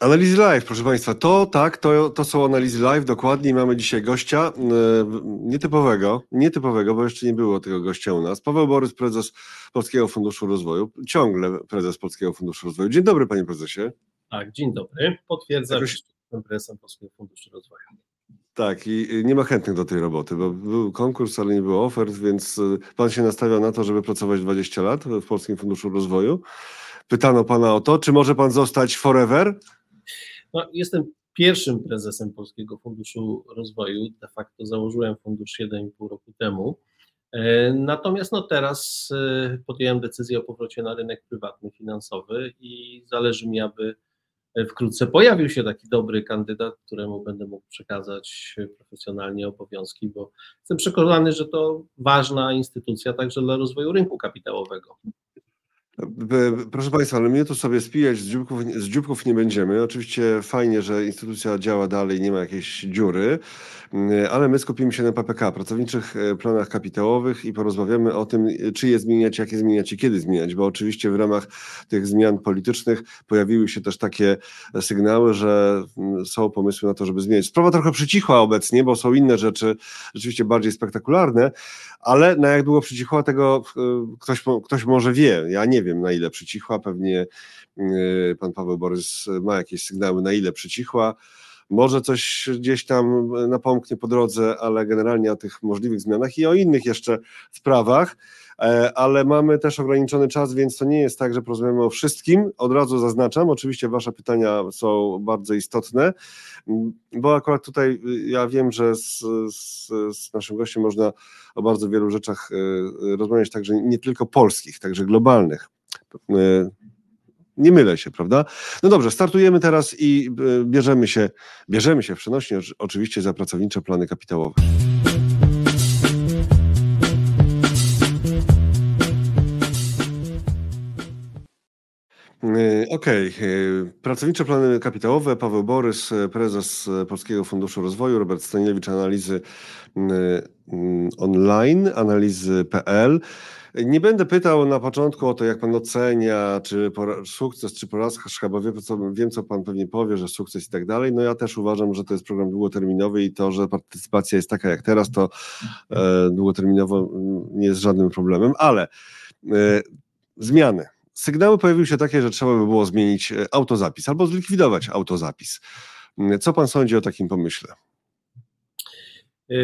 Analizy live, proszę Państwa. To tak, to, to są analizy live, dokładnie. Mamy dzisiaj gościa yy, nietypowego, nietypowego, bo jeszcze nie było tego gościa u nas. Paweł Borys, prezes Polskiego Funduszu Rozwoju, ciągle prezes Polskiego Funduszu Rozwoju. Dzień dobry, panie prezesie. Tak, dzień dobry. Potwierdzam, Jakoś... że jestem prezesem Polskiego Funduszu Rozwoju. Tak, i nie ma chętnych do tej roboty, bo był konkurs, ale nie było ofert, więc y, pan się nastawiał na to, żeby pracować 20 lat w Polskim Funduszu Rozwoju. Pytano pana o to, czy może pan zostać forever? No, jestem pierwszym prezesem Polskiego Funduszu Rozwoju. De facto założyłem fundusz 7,5 roku temu. E, natomiast no teraz e, podjąłem decyzję o powrocie na rynek prywatny, finansowy i zależy mi, aby wkrótce pojawił się taki dobry kandydat, któremu będę mógł przekazać profesjonalnie obowiązki, bo jestem przekonany, że to ważna instytucja także dla rozwoju rynku kapitałowego. Proszę Państwa, ale mnie tu sobie spijać z dzióbków, z dzióbków nie będziemy. Oczywiście fajnie, że instytucja działa dalej, nie ma jakiejś dziury, ale my skupimy się na PPK, pracowniczych e, planach kapitałowych i porozmawiamy o tym, czy je zmieniać, jak je zmieniać i kiedy zmieniać, bo oczywiście w ramach tych zmian politycznych pojawiły się też takie sygnały, że mm, są pomysły na to, żeby zmieniać. Sprawa trochę przycichła obecnie, bo są inne rzeczy rzeczywiście bardziej spektakularne, ale na jak długo przycichła, tego e, ktoś, ktoś może wie. Ja nie wiem, na ile przycichła. Pewnie e, pan Paweł Borys ma jakieś sygnały, na ile przycichła. Może coś gdzieś tam napomknie po drodze, ale generalnie o tych możliwych zmianach i o innych jeszcze sprawach. E, ale mamy też ograniczony czas, więc to nie jest tak, że porozmawiamy o wszystkim. Od razu zaznaczam, oczywiście Wasze pytania są bardzo istotne, bo akurat tutaj y, ja wiem, że z, z, z naszym gościem można o bardzo wielu rzeczach y, rozmawiać, także nie tylko polskich, także globalnych. Y, nie mylę się, prawda? No dobrze, startujemy teraz i bierzemy się, bierzemy się w przenośnie oczywiście za pracownicze plany kapitałowe. Okej. Okay. Pracownicze plany kapitałowe. Paweł Borys, e, prezes Polskiego Funduszu Rozwoju, Robert Stanielewicz, analizy online, analizy.pl. Nie będę pytał na początku o to, jak pan ocenia, czy sukces, czy porażka, bo wiem co, wiem, co pan pewnie powie, że sukces i tak dalej. No ja też uważam, że to jest program długoterminowy i to, że partycypacja jest taka jak teraz, to e, długoterminowo nie jest żadnym problemem, ale e, zmiany sygnały pojawiły się takie, że trzeba by było zmienić e, autozapis albo zlikwidować autozapis. Mm, co pan sądzi o takim pomyśle? E,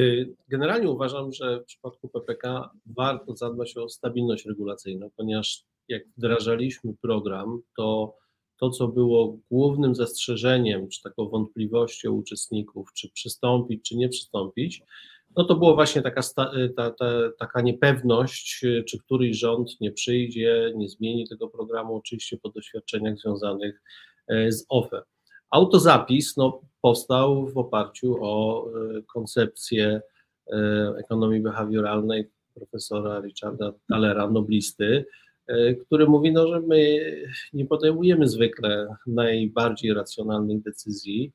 generalnie uważam, że w przypadku PPK warto zadbać o stabilność regulacyjną, ponieważ jak wdrażaliśmy program, to to, co było głównym zastrzeżeniem, czy taką wątpliwością uczestników, czy przystąpić, czy nie przystąpić, no to była właśnie taka, y, ta, ta, taka niepewność, y, czy któryś rząd nie przyjdzie, nie zmieni tego programu, oczywiście po doświadczeniach związanych y, z OFE. Autozapis no, powstał w oparciu o koncepcję ekonomii behawioralnej profesora Richarda Thalera, noblisty, który mówi, no, że my nie podejmujemy zwykle najbardziej racjonalnych decyzji,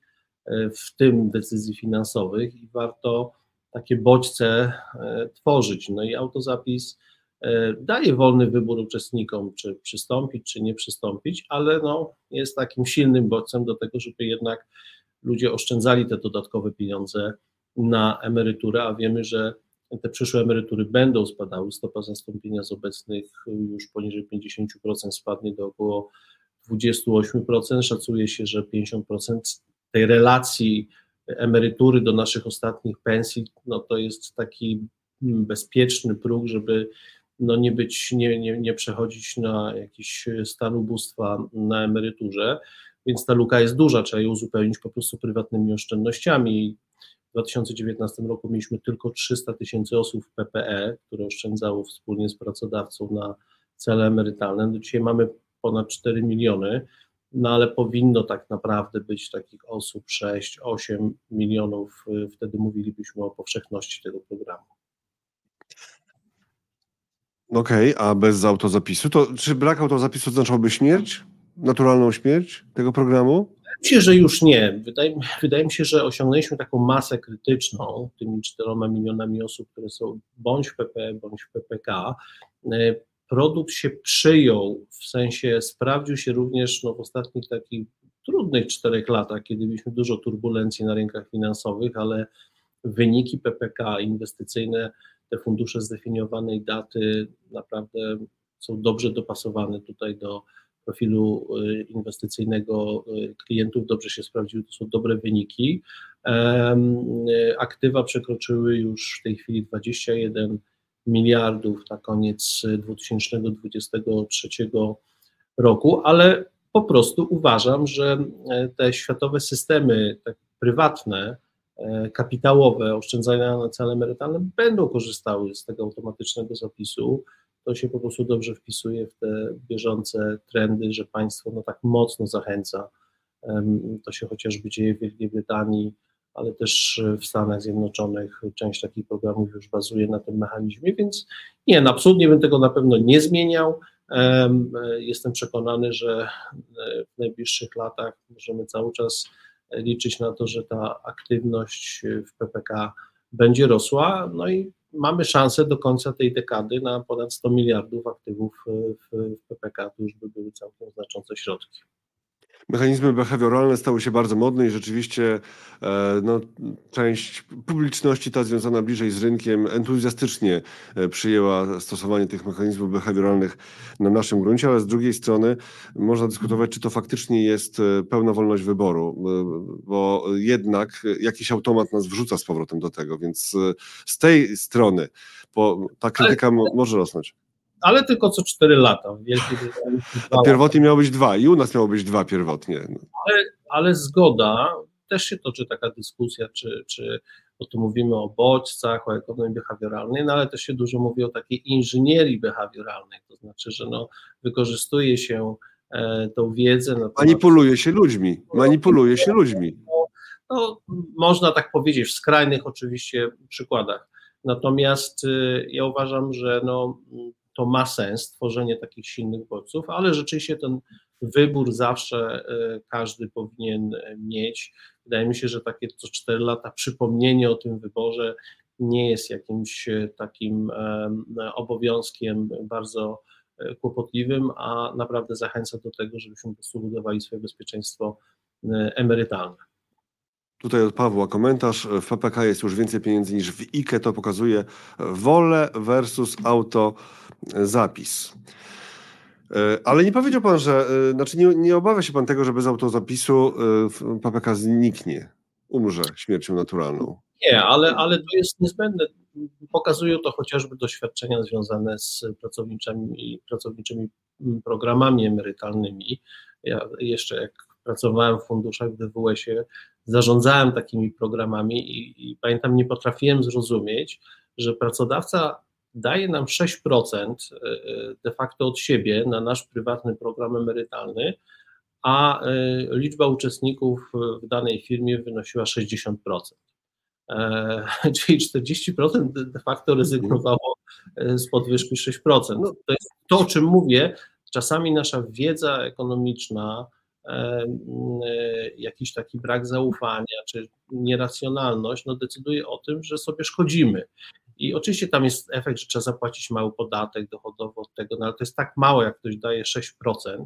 w tym decyzji finansowych i warto takie bodźce e, tworzyć. No i autozapis e, daje wolny wybór uczestnikom, czy przystąpić, czy nie przystąpić, ale no, jest takim silnym bodźcem do tego, żeby jednak ludzie oszczędzali te dodatkowe pieniądze na emeryturę, a wiemy, że te przyszłe emerytury będą spadały, stopa zastąpienia z obecnych już poniżej 50% spadnie do około 28%. Szacuje się, że 50% tej relacji emerytury do naszych ostatnich pensji, no to jest taki bezpieczny próg, żeby no nie być, nie, nie, nie przechodzić na jakiś stan ubóstwa na emeryturze, więc ta luka jest duża, trzeba ją uzupełnić po prostu prywatnymi oszczędnościami. W 2019 roku mieliśmy tylko 300 tysięcy osób w PPE, które oszczędzało wspólnie z pracodawcą na cele emerytalne. Do no dzisiaj mamy ponad 4 miliony no ale powinno tak naprawdę być takich osób 6-8 milionów. Y, wtedy mówilibyśmy o powszechności tego programu. Okej, okay, a bez autozapisu? To czy brak autozapisu oznaczałby śmierć? Naturalną śmierć tego programu? Wydaje mi się, że już nie. Wydaje, wydaje mi się, że osiągnęliśmy taką masę krytyczną tymi 4 milionami osób, które są bądź w PP, bądź w PPK. Y, produkt się przyjął, w sensie sprawdził się również no, w ostatnich takich trudnych czterech latach, kiedy mieliśmy dużo turbulencji na rynkach finansowych, ale wyniki PPK inwestycyjne, te fundusze zdefiniowanej daty naprawdę są dobrze dopasowane tutaj do profilu y, inwestycyjnego y, klientów, dobrze się sprawdziły, to są dobre wyniki. Aktywa przekroczyły już w tej chwili 21 miliardów na koniec 2023 roku, ale po prostu uważam, że e, te światowe systemy tak prywatne, e, kapitałowe, oszczędzania na cele emerytalne będą korzystały z tego automatycznego zapisu. To się po prostu dobrze wpisuje w te bieżące trendy, że państwo no tak mocno zachęca. To się chociażby dzieje w Wielkiej Brytanii, ale też w Stanach Zjednoczonych część takich programów już bazuje na tym mechanizmie, więc nie, no absolutnie bym tego na pewno nie zmieniał. Jestem przekonany, że e, w najbliższych latach możemy cały czas liczyć na to, że ta aktywność w PPK będzie rosła, no i mamy szansę do końca tej dekady na ponad 100 miliardów aktywów w, PPK, to już by były całkiem znaczące środki. Mechanizmy behawioralne stały się bardzo modne i rzeczywiście e, no, część publiczności, ta związana bliżej z rynkiem, entuzjastycznie e, przyjęła stosowanie tych mechanizmów behawioralnych na naszym gruncie, ale z drugiej strony można dyskutować, czy to faktycznie jest e, pełna wolność wyboru, bo jednak jakiś automat nas wrzuca z powrotem do tego, więc z tej strony ta krytyka ale, może rosnąć ale tylko co 4 lata. W Wielkiej A pierwotnie miało być dwa i u nas miało być dwa pierwotnie. Ale, ale zgoda, też się toczy taka dyskusja, czy, czy bo tu mówimy o bodźcach, o ekonomii behawioralnej, no ale też się dużo mówi o takiej inżynierii behawioralnej, to znaczy, że no, wykorzystuje się e, tą wiedzę. Na manipuluje się ludźmi, manipuluje się ludźmi. No, no, można tak powiedzieć, w skrajnych oczywiście przykładach. Natomiast y, ja uważam, że no, to ma sens, tworzenie takich silnych bodźców, ale rzeczywiście ten wybór zawsze e, każdy powinien mieć. Wydaje mi się, że takie co 4 lata przypomnienie o tym wyborze nie jest jakimś e, takim obowiązkiem bardzo e, kłopotliwym, a naprawdę zachęca do tego, żebyśmy po prostu budowali swoje bezpieczeństwo emerytalne. Tutaj od Pawła komentarz. W PPK jest już więcej pieniędzy niż w IKE. To pokazuje wolę versus auto zapis. E, ale nie powiedział pan, że, e, znaczy nie, nie obawia się pan tego, że bez autozapisu e, PPK zniknie, umrze śmiercią naturalną. Nie, ale, ale to jest niezbędne. Pokazują to chociażby doświadczenia związane z pracowniczymi, pracowniczymi programami emerytalnymi. Ja jeszcze jak pracowałem w funduszach w DWS-ie, zarządzałem takimi programami i, i pamiętam, nie potrafiłem zrozumieć, że pracodawca daje nam 6% e, e, de facto od siebie na nasz prywatny program emerytalny, a e, liczba uczestników w danej firmie wynosiła 60%. Czyli 40% de facto rezygnowało z podwyżki 6%. No, to jest to, o czym mówię. Czasami nasza wiedza ekonomiczna, jakiś taki brak zaufania czy nieracjonalność no decyduje o tym, że sobie szkodzimy. I oczywiście tam jest efekt, że trzeba zapłacić mały podatek dochodowy od tego, no ale to jest tak mało, jak ktoś daje 6%,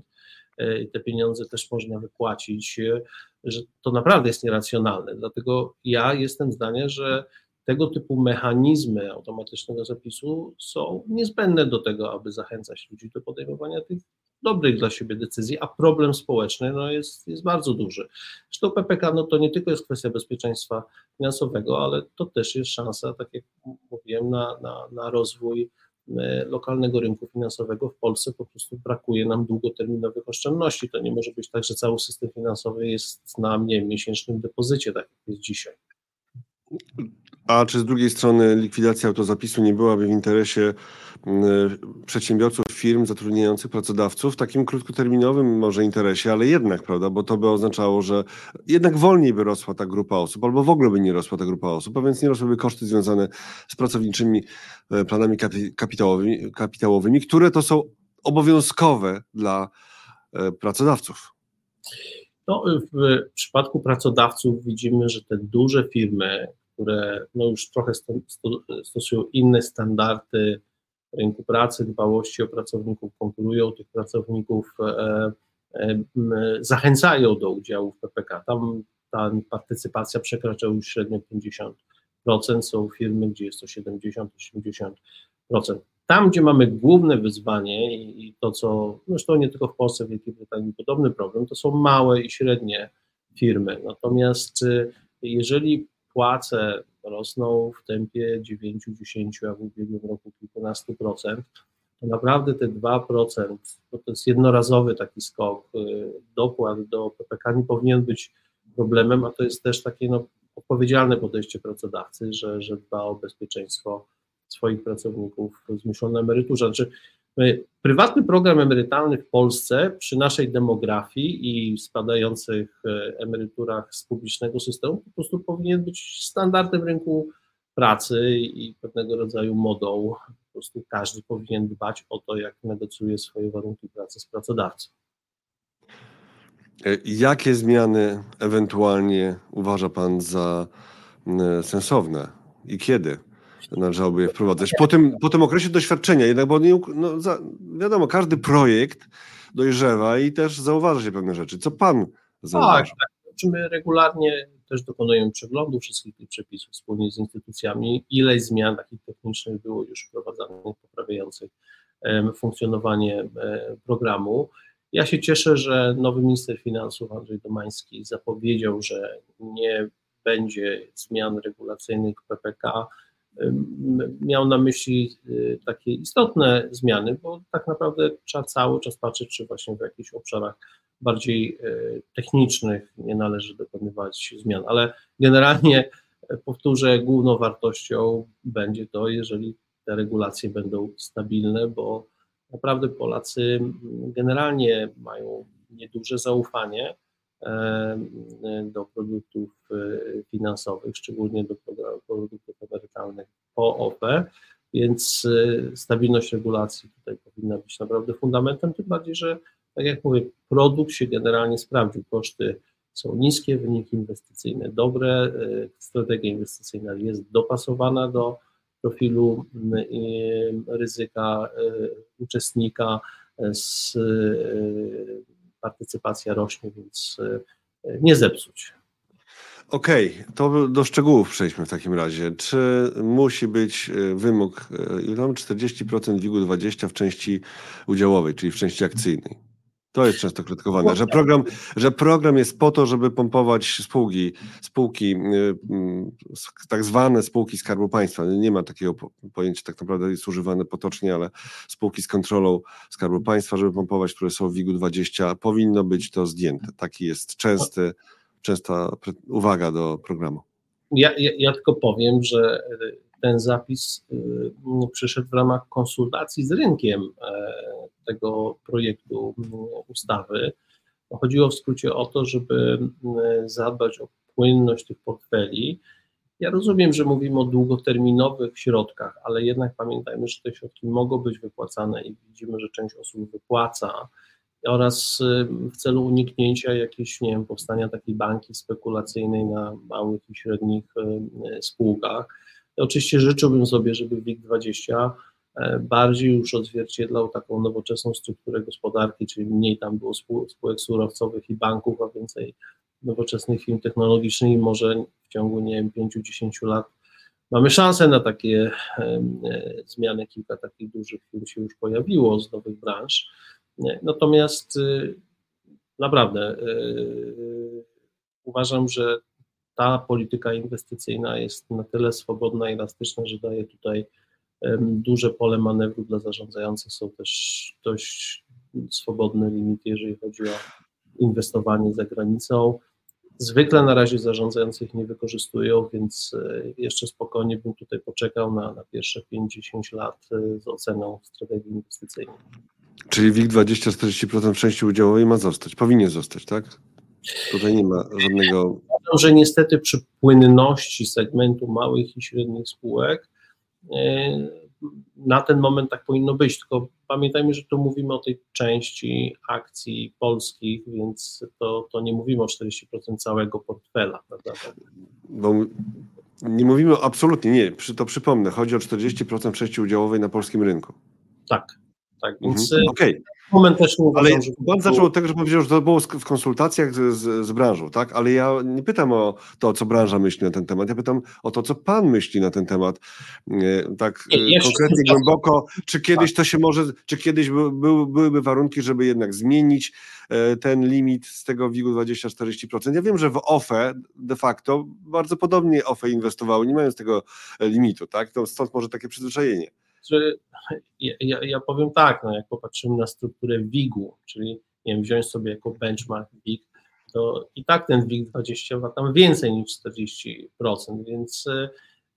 e, i te pieniądze też można wypłacić, e, że to naprawdę jest nieracjonalne. Dlatego ja jestem zdania, że tego typu mechanizmy automatycznego zapisu są niezbędne do tego, aby zachęcać ludzi do podejmowania tych dobrych dla siebie decyzji, a problem społeczny no, jest, jest bardzo duży. Zresztą PPK no, to nie tylko jest kwestia bezpieczeństwa finansowego, ale to też jest szansa, tak jak mówiłem, na, na, na rozwój e, lokalnego rynku finansowego w Polsce po prostu brakuje nam długoterminowych oszczędności. To nie może być tak, że cały system finansowy jest na mnie miesięcznym depozycie, tak jak jest dzisiaj. A czy z drugiej strony likwidacja autozapisu nie byłaby w interesie mm, przedsiębiorców, firm zatrudniających pracodawców w takim krótkoterminowym może interesie, ale jednak, prawda, bo to by oznaczało, że jednak wolniej by rosła ta grupa osób, albo w ogóle by nie rosła ta grupa osób, a więc nie rosłyby koszty związane z pracowniczymi e, planami kapitałowymi, kapitałowymi które to są obowiązkowe dla e, pracodawców. No, w przypadku pracodawców widzimy, że te duże firmy, które no już trochę stosują inne standardy rynku pracy, dbałości o pracowników, konkurują tych pracowników, e, e, zachęcają do udziału w PPK. Tam ta partycypacja przekracza już średnio 50%, są firmy, gdzie jest to 70-80%. Tam, gdzie mamy główne wyzwanie i to, co zresztą nie tylko w Polsce, w Wielkiej Brytanii podobny problem, to są małe i średnie firmy. Natomiast y, jeżeli płace rosną w tempie 9, 10, a w ubiegłym roku kilkunastu procent, to naprawdę te 2%, to, to jest jednorazowy taki skok, y, dopłat do PPK nie powinien być problemem, a to jest też takie no, odpowiedzialne podejście pracodawcy, że, że dba o bezpieczeństwo swoich pracowników z myślą na emeryturze. Znaczy, prywatny program emerytalny w Polsce przy naszej demografii i spadających e, emeryturach z publicznego systemu po prostu powinien być standardem rynku pracy i pewnego rodzaju modą. Po prostu każdy powinien dbać o to, jak negocjuje swoje warunki pracy z pracodawcą. E, jakie zmiany ewentualnie uważa Pan za sensowne i kiedy? Należałoby je wprowadzać. Po tym, po tym okresie doświadczenia, jednak, bo nie, no, za, wiadomo, każdy projekt dojrzewa i też zauważa się pewne rzeczy. Co pan zauważa? Tak, tak. My regularnie też dokonujemy przeglądu wszystkich tych przepisów wspólnie z instytucjami. Ileś zmian takich technicznych było już wprowadzanych, poprawiających funkcjonowanie programu. Ja się cieszę, że nowy minister finansów Andrzej Domański zapowiedział, że nie będzie zmian regulacyjnych PPK miał na myśli y, takie istotne zmiany, bo tak naprawdę trzeba cały czas patrzeć, czy właśnie w jakichś obszarach bardziej y, technicznych nie należy dokonywać zmian, ale generalnie e, powtórzę, główną wartością będzie to, jeżeli te regulacje będą stabilne, bo naprawdę Polacy generalnie mają nieduże zaufanie do produktów e, finansowych, szczególnie do produktów emerytalnych po więc e, stabilność regulacji tutaj powinna być naprawdę fundamentem, tym bardziej, że tak jak mówię, produkt się generalnie sprawdził, koszty są niskie, wyniki inwestycyjne dobre, e, strategia inwestycyjna jest dopasowana do profilu ryzyka uczestnika z partycypacja rośnie, więc e, nie zepsuć. Okej, okay, to do szczegółów przejdźmy w takim razie. Czy musi być e, wymóg, e, ile tam 40% WIG-u20 w części udziałowej, czyli w części akcyjnej? To jest często krytykowane, że program, że program jest po to, żeby pompować spółki, spółki, y, mm, tak zwane spółki Skarbu Państwa. Nie ma takiego pojęcia, tak naprawdę jest używane potocznie, ale spółki z kontrolą Skarbu Państwa, żeby pompować, które są w WIG-20, powinno być to zdjęte. Taki jest częsty, częsta uwaga do programu. Ja, ja, ja tylko powiem, że ten zapis y, przyszedł w ramach konsultacji z rynkiem e, tego projektu ustawy. Chodziło w skrócie o to, żeby zadbać o płynność tych portfeli. Ja rozumiem, że mówimy o długoterminowych środkach, ale jednak pamiętajmy, że te środki mogą być wypłacane i widzimy, że część osób wypłaca oraz y, w celu uniknięcia jakiejś, nie wiem, powstania takiej banki spekulacyjnej na małych i średnich y, spółkach oczywiście życzyłbym sobie, żeby WIG20 e, bardziej już odzwierciedlał taką nowoczesną strukturę gospodarki, czyli mniej tam było spółek surowcowych i banków, a więcej nowoczesnych firm technologicznych i może w ciągu, nie wiem, 5-10 lat mamy szansę na takie e, zmiany. Kilka takich dużych firm się już pojawiło z nowych branż. Natomiast y, naprawdę uważam, że ta polityka inwestycyjna jest na tyle swobodna i elastyczna, że daje tutaj duże pole manewru dla zarządzających. Są też dość swobodne limity, jeżeli chodzi o inwestowanie za granicą. Zwykle na razie zarządzających nie wykorzystują, więc e, jeszcze spokojnie bym tutaj poczekał na, na pierwsze 5-10 lat e, z oceną strategii inwestycyjnej. Czyli WIG 20-40% części udziałowej ma zostać, powinien zostać, tak? Tutaj nie ma żadnego. Że niestety przy płynności segmentu małych i średnich spółek e, na ten moment tak powinno być, tylko pamiętajmy, że tu mówimy o tej części akcji polskich, więc to, to nie mówimy o 40% całego portfela. Prawda? Bo Nie mówimy absolutnie, nie, to przypomnę, chodzi o 40% części udziałowej na polskim rynku. Tak, tak, więc mhm. okay. Moment też nie uważam, Ale że... Pan zaczął od tego, że powiedział, że to było w konsultacjach z, z, z, branżą, tak? Ale ja nie pytam o to, co branża myśli na ten temat, ja pytam o to, co pan myśli na ten temat, tak ja konkretnie, głęboko, czy kiedyś tak. to się może, czy kiedyś by, by, byłyby warunki, żeby jednak zmienić e, ten limit z tego WIG-u 20-40%. Ja wiem, że w OFE de facto bardzo podobnie OFE inwestowały, nie mając tego limitu, tak? To stąd może takie przyzwyczajenie że ja, ja powiem tak, no jak popatrzymy na strukturę WIG-u, czyli nie wiem, wziąć sobie jako benchmark WIG, to i tak ten WIG 20 ma tam więcej niż 40%, więc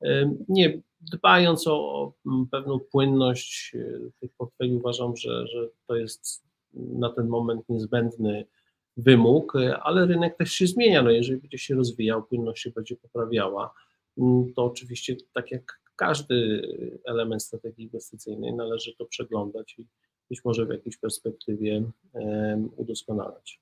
e, nie dbając o pewną płynność e, tych portfeli, uważam, że, że to jest na ten moment niezbędny wymóg, e, ale rynek też się zmienia. No jeżeli będzie się rozwijał, płynność się będzie poprawiała, to oczywiście tak jak każdy element strategii inwestycyjnej należy to przeglądać i być może w jakiejś perspektywie udoskonalać.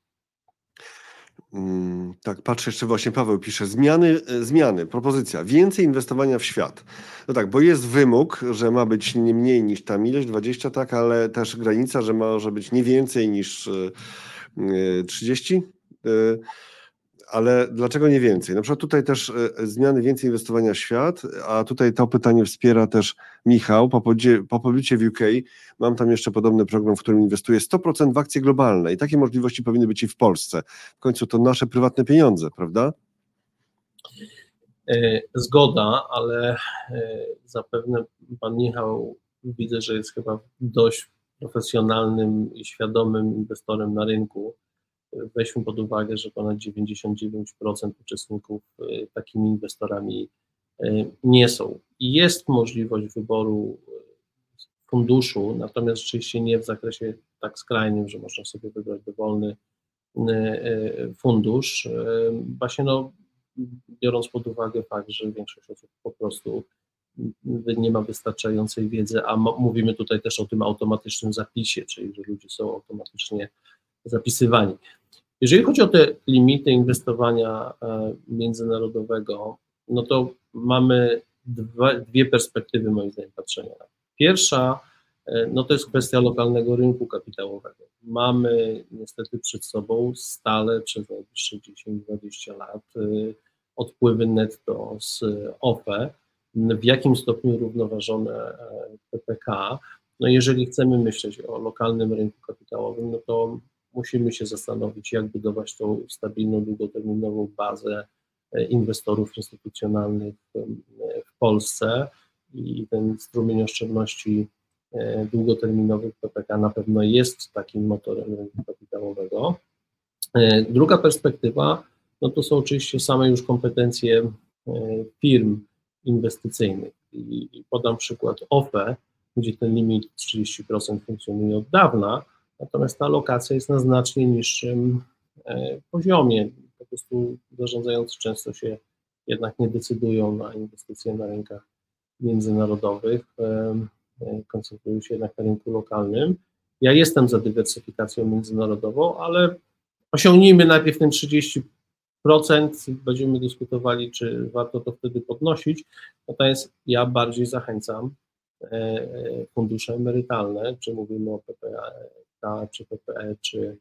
Mm, tak, patrzę jeszcze właśnie, Paweł pisze, zmiany, e, zmiany, propozycja, więcej inwestowania w świat. No tak, bo jest wymóg, że ma być nie mniej niż tam ileś, 20, tak, ale też granica, że może być nie więcej niż 30. Ale dlaczego nie więcej? Na przykład tutaj też e, zmiany więcej inwestowania w świat, a tutaj to pytanie wspiera też Michał. Po, podzie, po pobycie w UK mam tam jeszcze podobny program, w którym inwestuję 100% w akcje globalne i takie możliwości powinny być i w Polsce. W końcu to nasze prywatne pieniądze, prawda? E, zgoda, ale e, zapewne pan Michał widzę, że jest chyba dość profesjonalnym i świadomym inwestorem na rynku weźmy pod uwagę, że ponad 99% uczestników y, takimi inwestorami y, nie są. Jest możliwość wyboru y, funduszu, natomiast rzeczywiście nie w zakresie tak skrajnym, że można sobie wybrać dowolny fundusz. Właśnie no, biorąc pod uwagę fakt, że większość osób po prostu nie ma wystarczającej wiedzy, a mówimy tutaj też o tym automatycznym zapisie, czyli że ludzie są automatycznie zapisywani. Jeżeli chodzi o te limity inwestowania e, międzynarodowego, no to mamy dwa, dwie perspektywy moim zdaniem patrzenia. Pierwsza, e, no to jest kwestia lokalnego rynku kapitałowego. Mamy niestety przed sobą stale przez najbliższe 10-20 lat e, odpływy netto z OFE, w jakim stopniu równoważone PPK. No jeżeli chcemy myśleć o lokalnym rynku kapitałowym, no to musimy się zastanowić, jak budować tą stabilną, długoterminową bazę e, inwestorów instytucjonalnych w Polsce i ten strumień oszczędności e, długoterminowych PPK na pewno jest takim motorem rynku kapitałowego. E, druga perspektywa, no to są oczywiście same już kompetencje firm inwestycyjnych. I podam przykład OFE, gdzie ten limit 30% funkcjonuje od dawna, Natomiast ta alokacja jest na znacznie niższym e, poziomie. Po prostu zarządzający często się jednak nie decydują na inwestycje na rynkach międzynarodowych, e, e, koncentrują się jednak na rynku lokalnym. Ja jestem za dywersyfikacją międzynarodową, ale osiągnijmy najpierw ten 30%, będziemy dyskutowali, czy warto to wtedy podnosić. Natomiast ja bardziej zachęcam fundusze emerytalne, czy mówimy o PPA, czy PPE, czy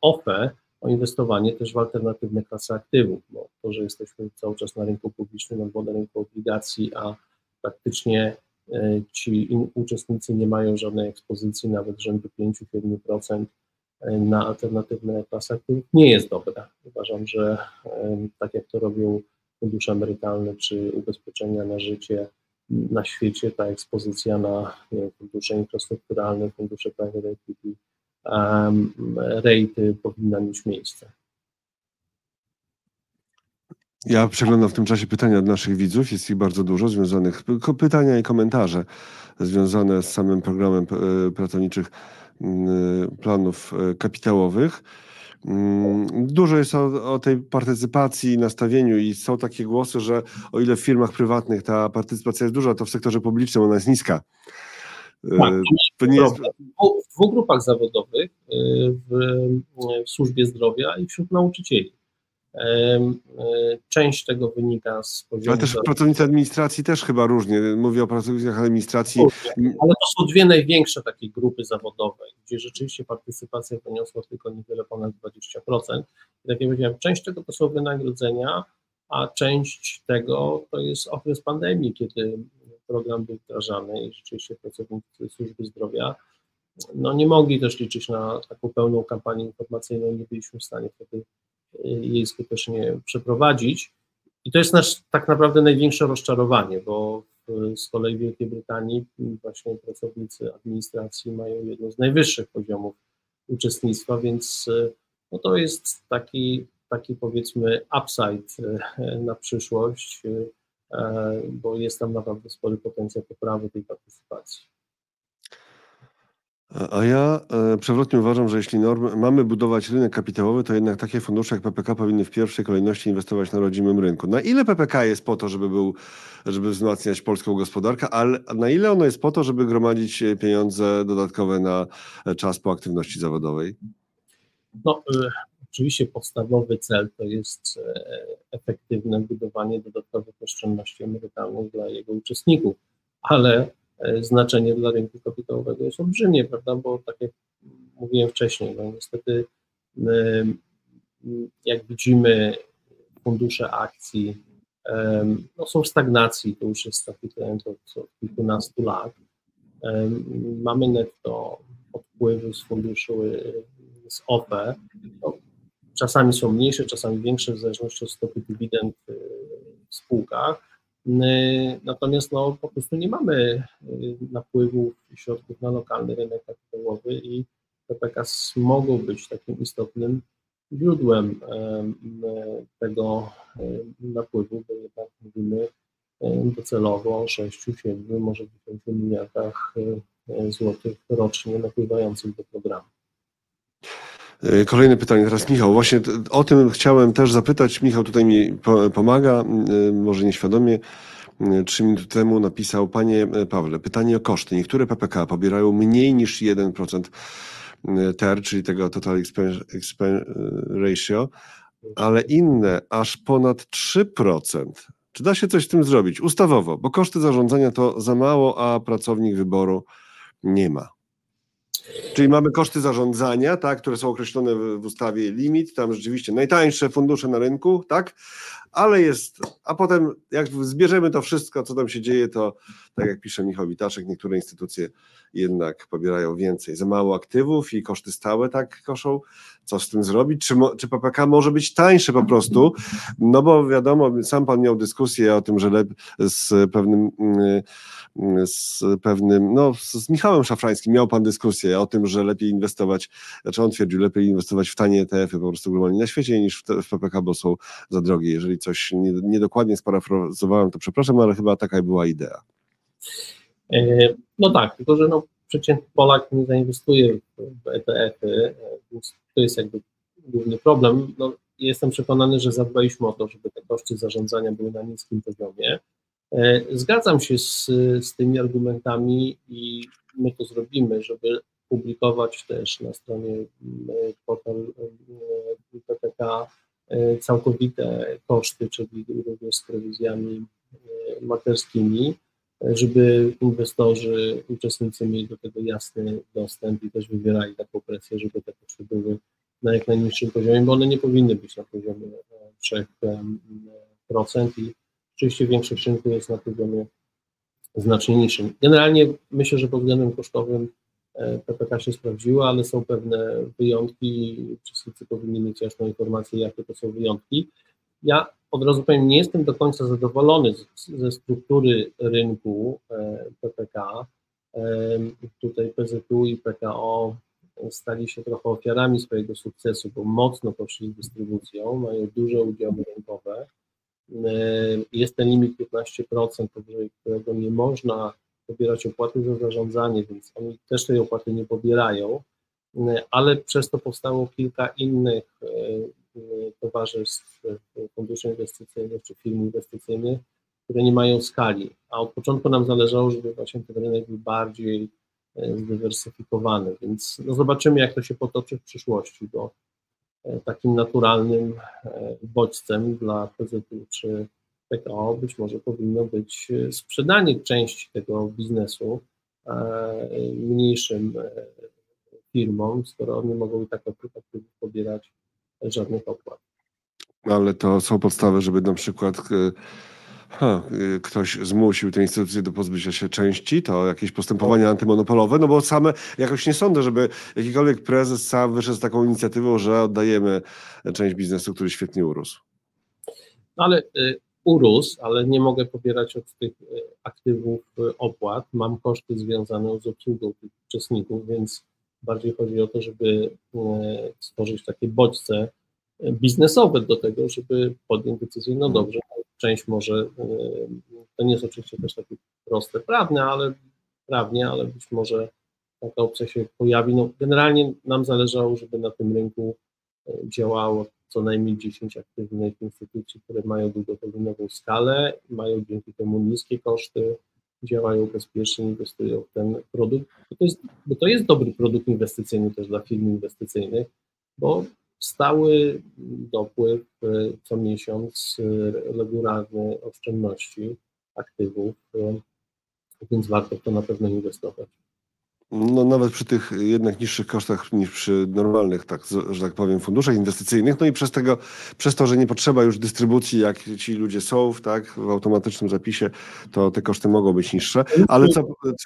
OFE, o inwestowanie też w alternatywne klasy aktywów, bo to, że jesteśmy cały czas na rynku publicznym albo na rynku obligacji, a praktycznie e, ci uczestnicy nie mają żadnej ekspozycji, nawet rzędu 5-7% e, na alternatywne klasy aktywów, nie jest dobra. Uważam, że tak jak to robią fundusze emerytalne czy ubezpieczenia na życie, na świecie ta ekspozycja na wiem, fundusze infrastrukturalne, fundusze private equity, um, rejty powinna mieć miejsce. Ja przeglądam w tym czasie pytania od naszych widzów, jest ich bardzo dużo związanych, pytania i komentarze związane z samym programem pracowniczych planów e, kapitałowych. Mm, dużo jest o, o, tej partycypacji, nastawieniu i są takie głosy, że o ile w firmach prywatnych ta partycypacja jest duża, to w sektorze publicznym ona jest niska. Tak, to nie jest... W dwóch grupach zawodowych, y, w, w służbie zdrowia i wśród nauczycieli. Część tego wynika z poziomu. Ale też pracownicy administracji też chyba różnie. Mówię o pracownikach administracji. Ale to są dwie największe takie grupy zawodowe, gdzie rzeczywiście partycypacja wyniosła tylko niewiele ponad 20%. I tak jak powiedziałem, część tego to są wynagrodzenia, a część tego to jest okres pandemii, kiedy program był wdrażany i rzeczywiście pracownicy służby zdrowia no nie mogli też liczyć na taką pełną kampanię informacyjną, nie byliśmy w stanie wtedy jej skutecznie przeprowadzić. I to jest nasz tak naprawdę największe rozczarowanie, bo z kolei w Wielkiej Brytanii właśnie pracownicy administracji mają jedno z najwyższych poziomów uczestnictwa, więc no to jest taki, taki powiedzmy upside y, na przyszłość, bo jest tam naprawdę spory potencjał poprawy tej partycypacji. A ja e, przewrotnie uważam, że jeśli norm, mamy budować rynek kapitałowy, to jednak takie fundusze jak PPK powinny w pierwszej kolejności inwestować na rodzimym rynku. Na ile PPK jest po to, żeby, był, żeby wzmacniać polską gospodarkę, ale na ile ono jest po to, żeby gromadzić pieniądze dodatkowe na czas po aktywności zawodowej? No, oczywiście podstawowy cel to jest e, efektywne budowanie dodatkowych oszczędności emerytalnych dla jego uczestników, ale E, znaczenie dla rynku kapitałowego jest olbrzymie, prawda, bo tak jak mówiłem wcześniej, no niestety jak widzimy fundusze akcji no są w stagnacji, to już jest taki trend od, kilkunastu lat. Mamy netto odpływy z funduszu z OFE, no, czasami są mniejsze, czasami większe w zależności od stopy dywidend w spółkach, natomiast no, po prostu nie mamy yy, napływów środków na lokalny rynek kapitałowy i PPKs mogą być takim istotnym źródłem tego napływu, bo jednak mówimy docelowo o 6, 7, może 10 miliardach złotych rocznie napływających do programu. Kolejne pytanie teraz Michał. Właśnie o tym chciałem też zapytać. Michał tutaj mi pomaga, może nieświadomie. Trzy minuty temu napisał, panie Pawle, pytanie o koszty. Niektóre PPK pobierają mniej niż 1% TER, czyli tego Total Expense Ratio, ale inne aż ponad 3%. Czy da się coś z tym zrobić? Ustawowo, bo koszty zarządzania to za mało, a pracownik wyboru nie ma. Czyli mamy koszty zarządzania, tak, które są określone w, ustawie limit, tam rzeczywiście najtańsze fundusze na rynku, tak, ale jest, a potem jak zbierzemy to wszystko, co tam się dzieje, to tak jak pisze Michał Witaszek, niektóre instytucje jednak pobierają więcej, za mało aktywów i koszty stałe tak koszą, co z tym zrobić, czy, czy PPK może być tańsze po prostu, no bo wiadomo, sam pan miał dyskusję o tym, że z pewnym z pewnym, no z Michałem Szafrańskim miał pan dyskusję o tym, że lepiej inwestować, znaczy on twierdził, lepiej inwestować w tanie ETF-y po prostu globalnie na świecie niż w PPK, bo są za drogie. Jeżeli coś niedokładnie nie sparafrazowałem, to przepraszam, ale chyba taka była idea. E, no tak, tylko że no, przeciętny Polak nie zainwestuje w ETF-y, więc to jest jakby główny problem. No, jestem przekonany, że zadbaliśmy o to, żeby te koszty zarządzania były na niskim poziomie. E, zgadzam się z, z tymi argumentami i my to zrobimy, żeby publikować też na stronie portal PPK całkowite koszty, czyli również z prowizjami e, maklerskimi, żeby inwestorzy, uczestnicy mieli do tego jasny dostęp i też wywierali taką presję, żeby te koszty były na jak najniższym poziomie, bo one nie powinny być na poziomie 3% i Oczywiście większość rynku jest na poziomie znacznie niższym. Generalnie myślę, że pod względem kosztowym e, PPK się sprawdziła, ale są pewne wyjątki. Wszyscy powinni mieć jasną informację, jakie to są wyjątki. Ja od razu powiem, nie jestem do końca zadowolony ze struktury rynku PPK. E, tutaj PZU i PKO stali się trochę ofiarami swojego sukcesu, bo mocno poszli dystrybucją, mają duże udziały rynkowe Yy, jest ten limit 15%, powyżej którego nie można pobierać opłaty za zarządzanie, więc oni też tej opłaty nie pobierają, yy, ale przez to powstało kilka innych yy, towarzystw, funduszy inwestycyjnych czy firm inwestycyjnych, które nie mają skali, a od początku nam zależało, żeby właśnie ten rynek był bardziej zdywersyfikowany, więc no zobaczymy, jak to się potoczy w przyszłości, bo takim naturalnym bodźcem dla PZU czy PKO być może powinno być sprzedanie części tego biznesu mniejszym firmom, skoro one mogą i tak od pobierać żadnych opłat. Ale to są podstawy, żeby na przykład ha, ktoś zmusił tę instytucję do pozbycia się części, to jakieś postępowania antymonopolowe, no bo same jakoś nie sądzę, żeby jakikolwiek prezes sam wyszedł z taką inicjatywą, że oddajemy część biznesu, który świetnie urósł. No ale urósł, ale nie mogę pobierać od tych y, aktywów y, opłat. Mam koszty związane z obsługą tych uczestników, więc bardziej chodzi o to, żeby stworzyć takie bodźce biznesowe do tego, żeby podjąć decyzję, no dobrze, część może, to nie jest oczywiście też takie proste prawne, ale prawnie, ale być może taka opcja się pojawi. No, generalnie nam zależało, żeby na tym rynku działało co najmniej 10 aktywnych instytucji, które mają długoterminową skalę, mają dzięki temu niskie koszty, działają bezpiecznie, inwestują w ten produkt. Bo to, jest, bo to jest dobry produkt inwestycyjny też dla firm inwestycyjnych, bo stały dopływ e, co miesiąc e, regularny oszczędności aktywów, e, więc warto w to na pewno inwestować. No nawet przy tych jednak niższych kosztach niż przy normalnych, tak, że tak powiem, funduszach inwestycyjnych. No i przez, tego, przez to, że nie potrzeba już dystrybucji, jak ci ludzie są w, tak, w automatycznym zapisie, to te koszty mogą być niższe. Ale co...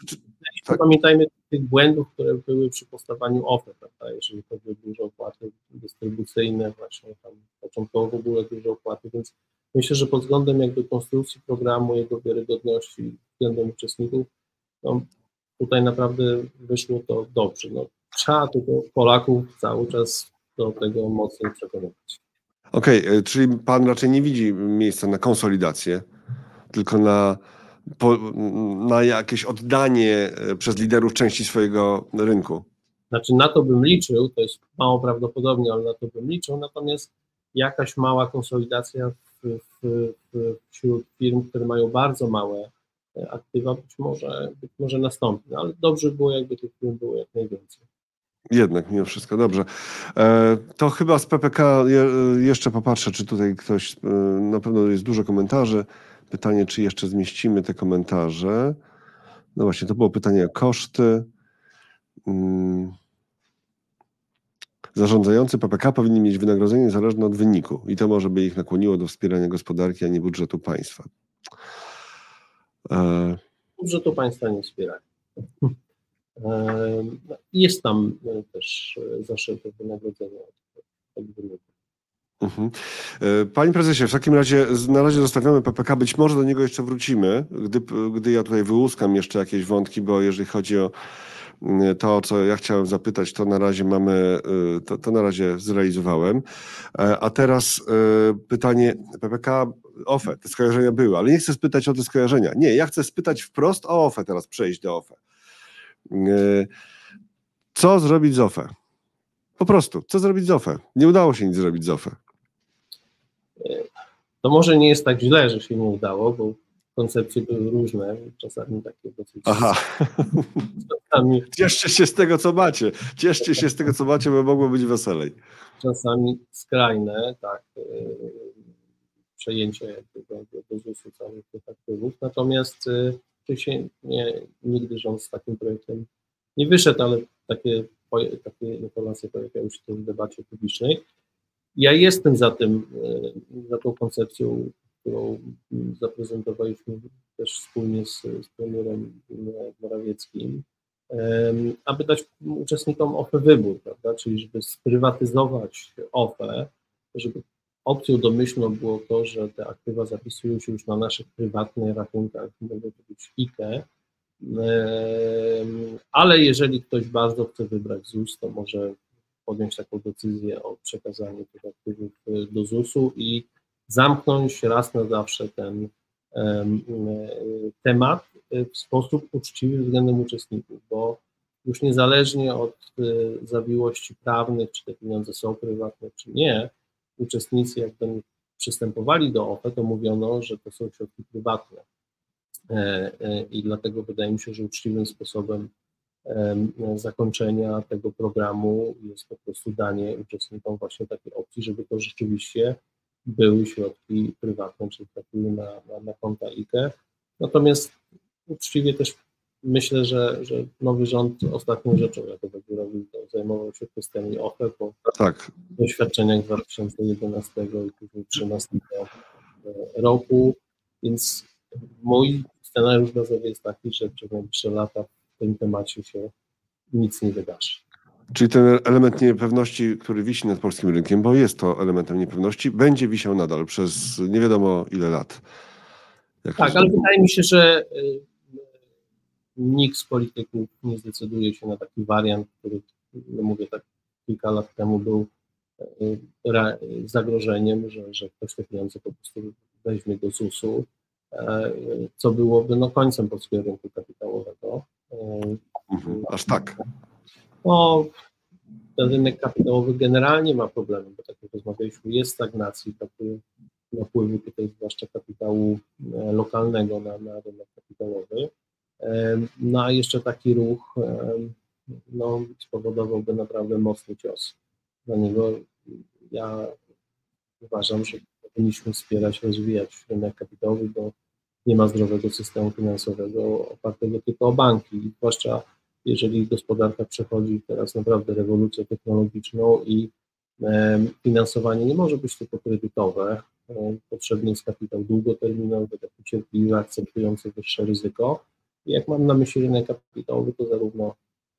Czy, tak? Pamiętajmy tych błędów, które były przy postawaniu ofert, prawda? jeżeli chodzi o duże opłaty dystrybucyjne, właśnie tam początkowo w ogóle duże opłaty, więc myślę, że pod względem jakby konstrukcji programu, jego wiarygodności względem uczestników, no, tutaj naprawdę wyszło to dobrze. No, trzeba tylko Polaków cały czas do tego mocno przekonywać. Okej, okay, e, czyli pan raczej nie widzi miejsca na konsolidację, tylko na, po, na jakieś oddanie e, przez liderów części swojego rynku. Znaczy na to bym liczył, to jest mało prawdopodobne, ale na to bym liczył, natomiast jakaś mała konsolidacja w, w, w, wśród firm, które mają bardzo małe aktywa być może, być może nastąpi, no, ale dobrze było, jakby tych firm było jak najwięcej. Jednak mimo wszystko dobrze. E, to chyba z PPK je, jeszcze popatrzę, czy tutaj ktoś, e, na pewno jest dużo komentarzy. Pytanie, czy jeszcze zmieścimy te komentarze. No właśnie, to było pytanie o koszty. Hmm. Zarządzający PPK powinni mieć wynagrodzenie zależne od wyniku i to może by ich nakłoniło do wspierania gospodarki, a nie budżetu państwa. Budżetu państwa nie wspiera. E, jest tam e, też e, zaszyte wynagrodzenie od. Mhm. Panie prezesie, w takim razie na razie zostawiamy PPK, być może do niego jeszcze wrócimy, gdy, gdy ja tutaj wyłuskam jeszcze jakieś wątki, bo jeżeli chodzi o to, co ja chciałem zapytać, to na razie mamy, to, to na razie zrealizowałem. A teraz pytanie PPK OFE, te skojarzenia były, ale nie chcę spytać o te skojarzenia. Nie, ja chcę spytać wprost o OFE, teraz przejść do OFE. Co zrobić z OFE? Po prostu, co zrobić z OFE? Nie udało się nic zrobić z OFE. To może nie jest tak źle, że się nie udało, bo koncepcje były różne, czasami takie dosyć... Aha. Czasami... Cieszcie się z tego, co macie. Cieszcie się z tego, co macie, bo mogło być weselej. Czasami skrajne, tak przejęcie do, ZUS-u całych tych aktywów. Natomiast y, się nie, nigdy rząd z takim projektem nie wyszedł, ale takie, takie informacje pojawiają się też w debacie publicznej. Ja jestem za tym, y, za tą koncepcją, którą zaprezentowaliśmy też wspólnie z, z premierem Morawieckim, aby dać uczestnikom OFE wybór, prawda? czyli żeby sprywatyzować OFE, żeby Opcją domyślną było to, że te aktywa zapisują się już na naszych prywatnych rachunkach, mogą to być IKE, ale jeżeli ktoś bardzo chce wybrać ZUS, to może podjąć taką decyzję o przekazaniu tych aktywów e, do ZUS-u i zamknąć raz na zawsze ten e, temat w sposób uczciwy względem uczestników, bo już niezależnie od e, zawiłości prawnych, czy te pieniądze są prywatne, czy nie, uczestnicy jakby przystępowali do OFE, to mówiono, że to są środki prywatne. E, e, I dlatego wydaje mi się, że uczciwym sposobem zakończenia tego programu jest po prostu danie uczestnikom właśnie takiej opcji, żeby to rzeczywiście były środki prywatne, czyli trafiły na, na, na konta IKE. Natomiast uczciwie też myślę, że, że nowy rząd ostatnią rzeczą, jaką będzie robił, zajmował się kwestiami OFE po tak. doświadczeniach 2011 i 2013 roku, więc mój scenariusz bazowy jest taki, że przez najbliższe lata w tym temacie się nic nie wydarzy. Czyli ten element niepewności, który wisi nad polskim rynkiem, bo jest to elementem niepewności, będzie wisiał nadal przez nie wiadomo ile lat. Jak tak, ale wydaje mi się, że y, nikt z polityków nie zdecyduje się na taki wariant, który, no mówię tak, kilka lat temu był y, zagrożeniem, że, że ktoś te pieniądze po prostu weźmie do ZUS-u, e, co byłoby no, końcem polskiego rynku kapitałowego. E, mhm, aż tak. No, ten rynek kapitałowy generalnie ma problemy, bo tak jak rozmawialiśmy, jest stagnacji, takie napływy tutaj zwłaszcza kapitału e, lokalnego na, na rynek kapitałowy. No a jeszcze taki ruch no, spowodowałby naprawdę mocny cios. Dla niego ja uważam, że powinniśmy wspierać, rozwijać rynek kapitałowy, bo nie ma zdrowego systemu finansowego opartego tylko o banki, zwłaszcza jeżeli gospodarka przechodzi teraz naprawdę rewolucję technologiczną i finansowanie nie może być tylko kredytowe, potrzebny jest kapitał długoterminowy, taki cierpliwy, akceptujący wyższe ryzyko. Jak mam na myśli rynek kapitałowy, to zarówno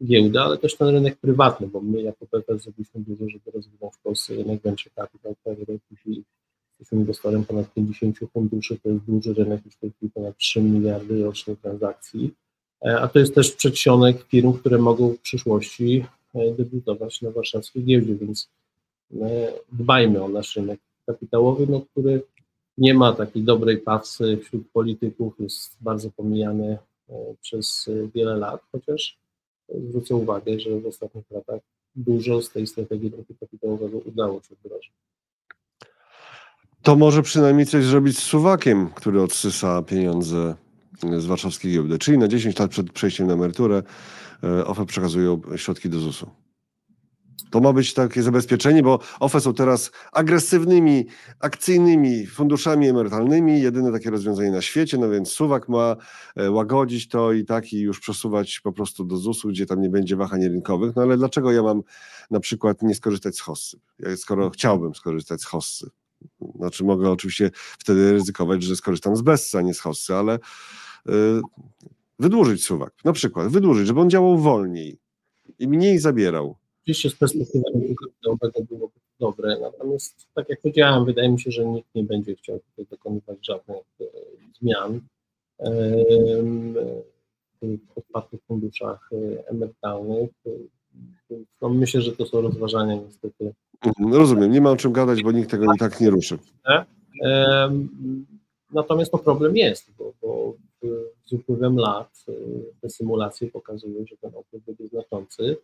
giełda, ale też ten rynek prywatny, bo my jako PFR zrobiliśmy dużo, żeby rozwinąć w Polsce rynek venture capital, private equity, jesteśmy inwestorem ponad 50 funduszy, to jest duży rynek, już w tej chwili ponad 3 miliardy rocznie transakcji, e, a to jest też przedsionek firm, które mogą w przyszłości e, debiutować na warszawskiej giełdzie, więc e, dbajmy o nasz rynek kapitałowy, no, który nie ma takiej dobrej pasy wśród polityków, jest bardzo pomijany przez wiele lat, chociaż zwrócę uwagę, że w ostatnich latach dużo z tej strategii rynku kapitałowego udało się wdrożyć. To może przynajmniej coś zrobić z suwakiem, który odsysa pieniądze z warszawskiej giełdy. Czyli na 10 lat przed przejściem na emeryturę e, OFE przekazują środki do ZUS-u. To ma być takie zabezpieczenie, bo OFE są teraz agresywnymi, akcyjnymi funduszami emerytalnymi, jedyne takie rozwiązanie na świecie, no więc suwak ma e, łagodzić to i tak i już przesuwać po prostu do ZUS-u, gdzie tam nie będzie wahań rynkowych. No ale dlaczego ja mam na przykład nie skorzystać z hossy, skoro chciałbym skorzystać z hossy? Znaczy mogę oczywiście wtedy ryzykować, że skorzystam z Bessa, nie z hossy, ale yy, wydłużyć suwak, na przykład wydłużyć, żeby on działał wolniej i mniej zabierał Oczywiście z perspektywy rynku kapitałowego byłoby to dobre, natomiast tak jak powiedziałem, wydaje mi się, że nikt nie będzie chciał tutaj dokonywać żadnych e, zmian e, w otwartych funduszach e, emerytalnych. No myślę, że to są rozważania niestety. Mhm, rozumiem, nie ma o czym gadać, bo nikt tego i tak nie ruszy. Natomiast no problem jest, bo, bo z upływem lat te symulacje pokazują, że ten opływ będzie znaczący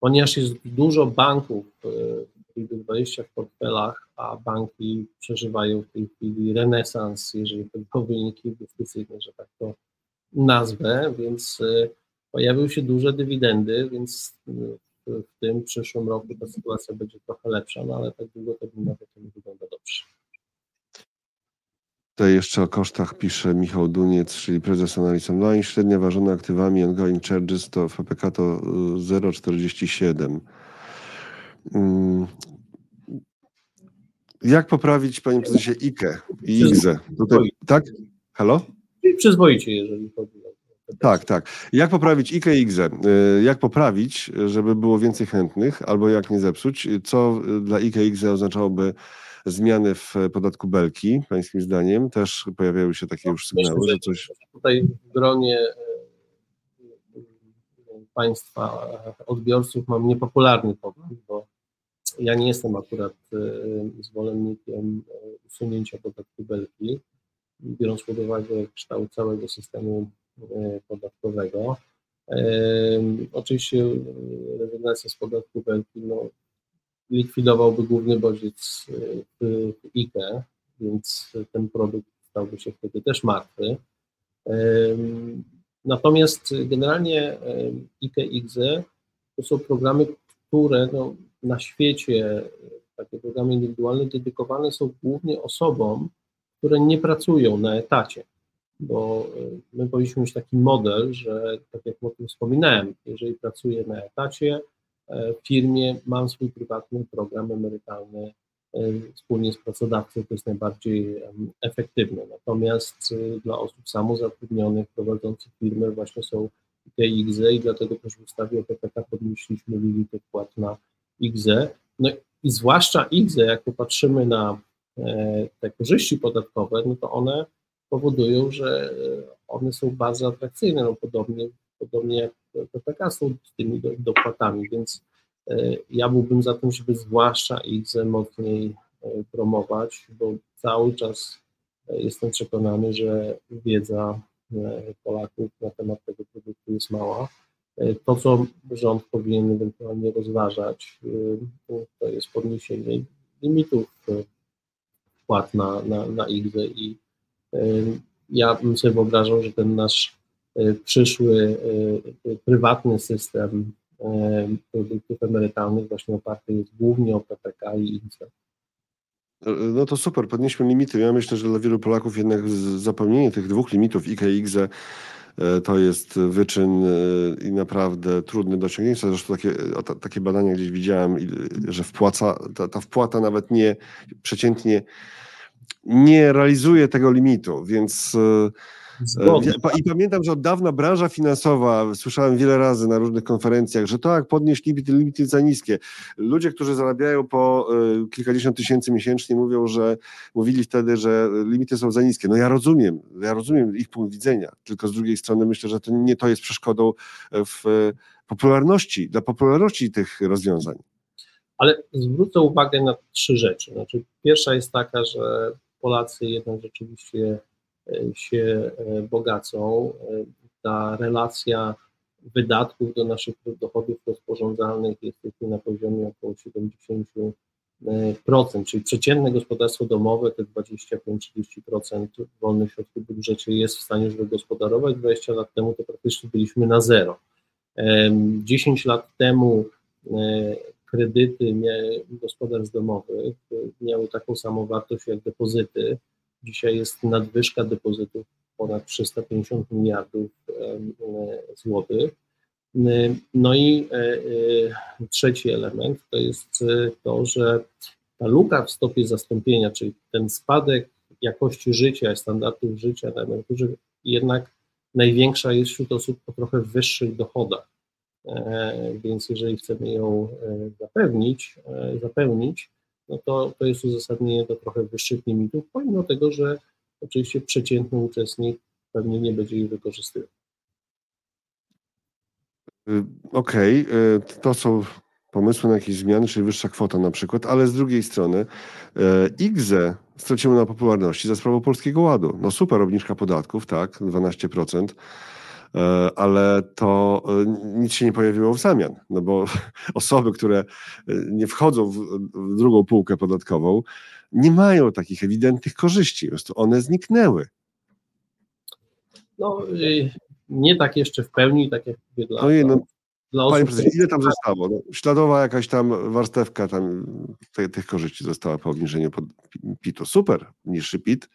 ponieważ jest dużo banków, tych 20 w portfelach, a banki przeżywają w tej chwili renesans, jeżeli chodzi o wyniki inwestycyjne, że tak to nazwę, więc e, pojawiły się duże dywidendy, więc e, w tym przyszłym roku ta sytuacja będzie trochę lepsza, no ale tak długoterminowo to nie wygląda dobrze. Tutaj jeszcze o kosztach pisze Michał Duniec, czyli prezes analiz online. Średnia ważona aktywami ongoing charges to w PPK to 0,47. Y, mm. Jak poprawić, panie prezesie, IKE i IGZE? Tutaj, tak? Halo? Przyzwoicie, jeżeli chodzi o tak, tak. Jak poprawić IKE i IGZE? Y, jak poprawić, żeby było więcej chętnych, albo jak nie zepsuć? Co dla IKE i IGZE oznaczałoby zmiany w podatku Belki, pańskim zdaniem? Też pojawiają się takie już sygnały, że coś... Tutaj w gronie e, państwa odbiorców mam niepopularny pogląd, bo ja nie jestem akurat e, zwolennikiem e, usunięcia podatku Belki, biorąc pod uwagę kształt całego systemu podatkowego. Oczywiście rezygnacja z podatku Belki no, likwidowałby główny bodziec y, w IKE, więc ten produkt stałby się wtedy też martwy. Natomiast generalnie IKX to są programy, które no, na świecie, takie programy indywidualne, dedykowane są głównie osobom, które nie pracują na etacie. Bo my powinniśmy mieć taki model, że tak jak o tym wspominałem, jeżeli pracuję na etacie w firmie, mam swój prywatny program emerytalny wspólnie z pracodawcą, to jest najbardziej efektywne. Natomiast y, dla osób samozatrudnionych, prowadzących firmy właśnie są te IGZE i dlatego też w ustawie o PPK podnieśliśmy limity wpłat na IGZE. No i zwłaszcza IGZE, jak popatrzymy na e, te korzyści podatkowe, no to one powodują, że one są bardzo atrakcyjne, no podobnie, podobnie PPK są tymi dopłatami, więc E, ja byłbym za tym, żeby zwłaszcza ich mocniej e, promować, bo cały czas e, jestem przekonany, że wiedza Polaków na temat tego produktu jest mała. To, co rząd powinien ewentualnie rozważać, to jest podniesienie limitów wpłat na, na, na IGZE i ja bym sobie wyobrażał, że ten nasz przyszły prywatny system produktów emerytalnych właśnie oparty jest głównie o PPK i INSE. No to super, podnieśmy limity. Ja myślę, że dla wielu Polaków jednak zapełnienie tych dwóch limitów IKE i IGZE to jest wyczyn e, i naprawdę trudny do osiągnięcia. Zresztą takie, takie badania gdzieś widziałem, że wpłaca, ta, ta wpłata nawet nie przeciętnie nie realizuje tego limitu, więc e. I pamiętam, że od dawna branża finansowa, słyszałem wiele razy na różnych konferencjach, że tak, podnieść limity, limity za niskie. Ludzie, którzy zarabiają po e, kilkadziesiąt tysięcy miesięcznie mówią, że mówili wtedy, że limity są za niskie. No ja rozumiem, ja rozumiem ich punkt widzenia, tylko z drugiej strony myślę, że to nie to jest przeszkodą w popularności, dla popularności tych rozwiązań. Ale zwrócę uwagę na trzy rzeczy. Znaczy, pierwsza jest taka, że Polacy jednak rzeczywiście się e, bogacą. E, ta relacja wydatków do naszych dochodów rozporządzalnych jest na poziomie około 70%, czyli przeciętne gospodarstwo domowe te 25-30% wolnych środków w budżecie jest w stanie już wygospodarować. 20 lat temu to praktycznie byliśmy na zero. 10 lat temu e, kredyty gospodarstw domowych miały taką samą wartość jak depozyty, Dzisiaj jest nadwyżka depozytów ponad 350 miliardów złotych. No i e, e, trzeci element to jest e, to, że ta luka w stopie zastąpienia, czyli ten spadek jakości życia, standardów życia na emeryturze, jednak największa jest wśród osób o trochę wyższych dochodach. Więc jeżeli chcemy ją zapewnić, zapełnić, no to, to jest uzasadnienie do trochę wyższych limitów, pomimo tego, że oczywiście przeciętny uczestnik pewnie nie będzie ich wykorzystywał. Y, okej, okay. to są pomysły na jakieś zmiany, czyli wyższa kwota na przykład, ale z drugiej strony y, IGZE straciło na popularności za sprawą Polskiego Ładu. No super, obniżka podatków, tak, 12%. E, ale to e, nic się nie pojawiło w zamian, no bo osoby, które e, nie wchodzą w, drugą półkę podatkową, nie mają takich ewidentnych korzyści, po prostu one zniknęły. No, nie tak jeszcze w pełni, tak jak mówię, dla, no, no, dla osób... Panie prezydencie, ile tam zostało? No, śladowa jakaś tam warstewka tam te, tych korzyści została po obniżeniu PIT-u. Super, niższy PIT,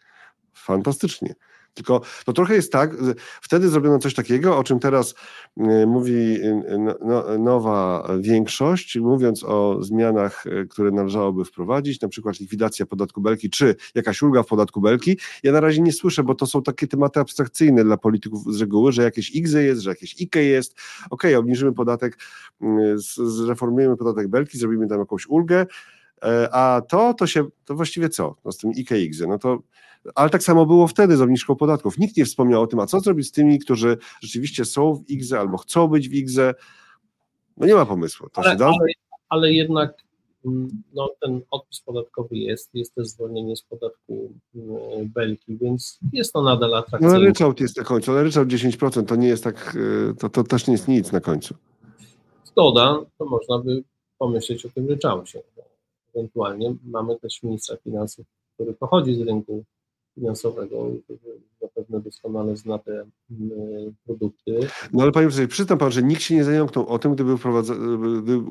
fantastycznie. Tylko to trochę jest tak, wtedy zrobiono coś takiego, o czym teraz y, mówi y, no, no, nowa większość, mówiąc o zmianach, y, które należałoby wprowadzić, na przykład likwidacja podatku belki, czy jakaś ulga w podatku belki. Ja na razie nie słyszę, bo to są takie tematy abstrakcyjne dla polityków z reguły, że jakieś IGZE jest, że jakieś IKE jest. Okej, okay, obniżymy podatek, zreformujemy podatek belki, zrobimy tam jakąś ulgę, a to, to się, to właściwie co? No z tym IGZE, no to ale tak samo było wtedy z obniżką podatków. Nikt nie wspomniał o tym, a co zrobić z tymi, którzy rzeczywiście są w IGZE albo chcą być w IGZE. No nie ma pomysłu. Ale, ale, ale, jednak mm, no, ten odpis podatkowy jest, jest też zwolnienie z podatku mm, belki, więc jest to nadal atrakcyjne. No ryczałt jest na końcu, ale ryczałt 10% to nie jest tak, y, to, to też nie jest nic na końcu. Zgoda, to można by pomyśleć o tym ryczałcie. Ewentualnie mamy też ministra finansów, który pochodzi z rynku finansowego, zapewne doskonale zna te mm, produkty. No ale panie profesorze, przyznam pan, że nikt się nie zająknął o tym, gdy był,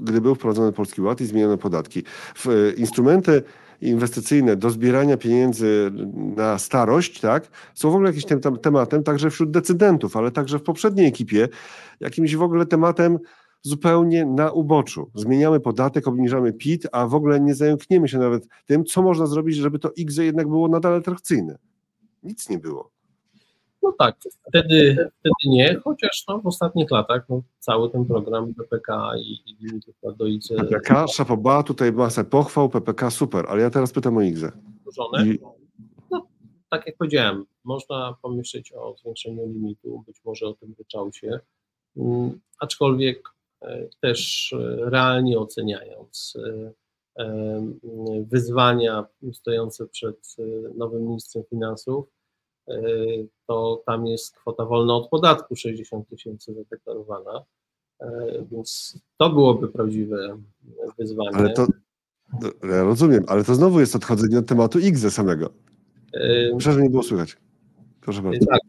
gdy, był wprowadzony Polski Ład i zmieniono podatki. W, e, instrumenty inwestycyjne do zbierania pieniędzy na starość, tak, są w ogóle jakimś tem tematem także wśród decydentów, ale także w poprzedniej ekipie jakimś w ogóle tematem zupełnie na uboczu. Zmieniamy podatek, obniżamy PIT, a w ogóle nie zająkniemy się nawet tym, co można zrobić, żeby to IGZE jednak było nadal atrakcyjne. Nic nie było. No tak, wtedy, wtedy nie, chociaż no, w ostatnich latach no, cały ten program PPK i, i limitów do IGZE... PPK, szapoba, tutaj masę pochwał, PPK super, ale ja teraz pytam o IGZE. I... No, tak jak powiedziałem, można pomyśleć o zwiększeniu limitu, być może o tym wyczaucie, um, aczkolwiek e, też e, realnie oceniając e, wyzwania stojące przed nowym ministrem finansów, to tam jest kwota wolna od podatku 60 tysięcy zadeklarowana, więc to byłoby prawdziwe wyzwanie. Ale to, ja rozumiem, ale to znowu jest odchodzenie od tematu ze samego. Że nie było słychać. Proszę bardzo. Tak,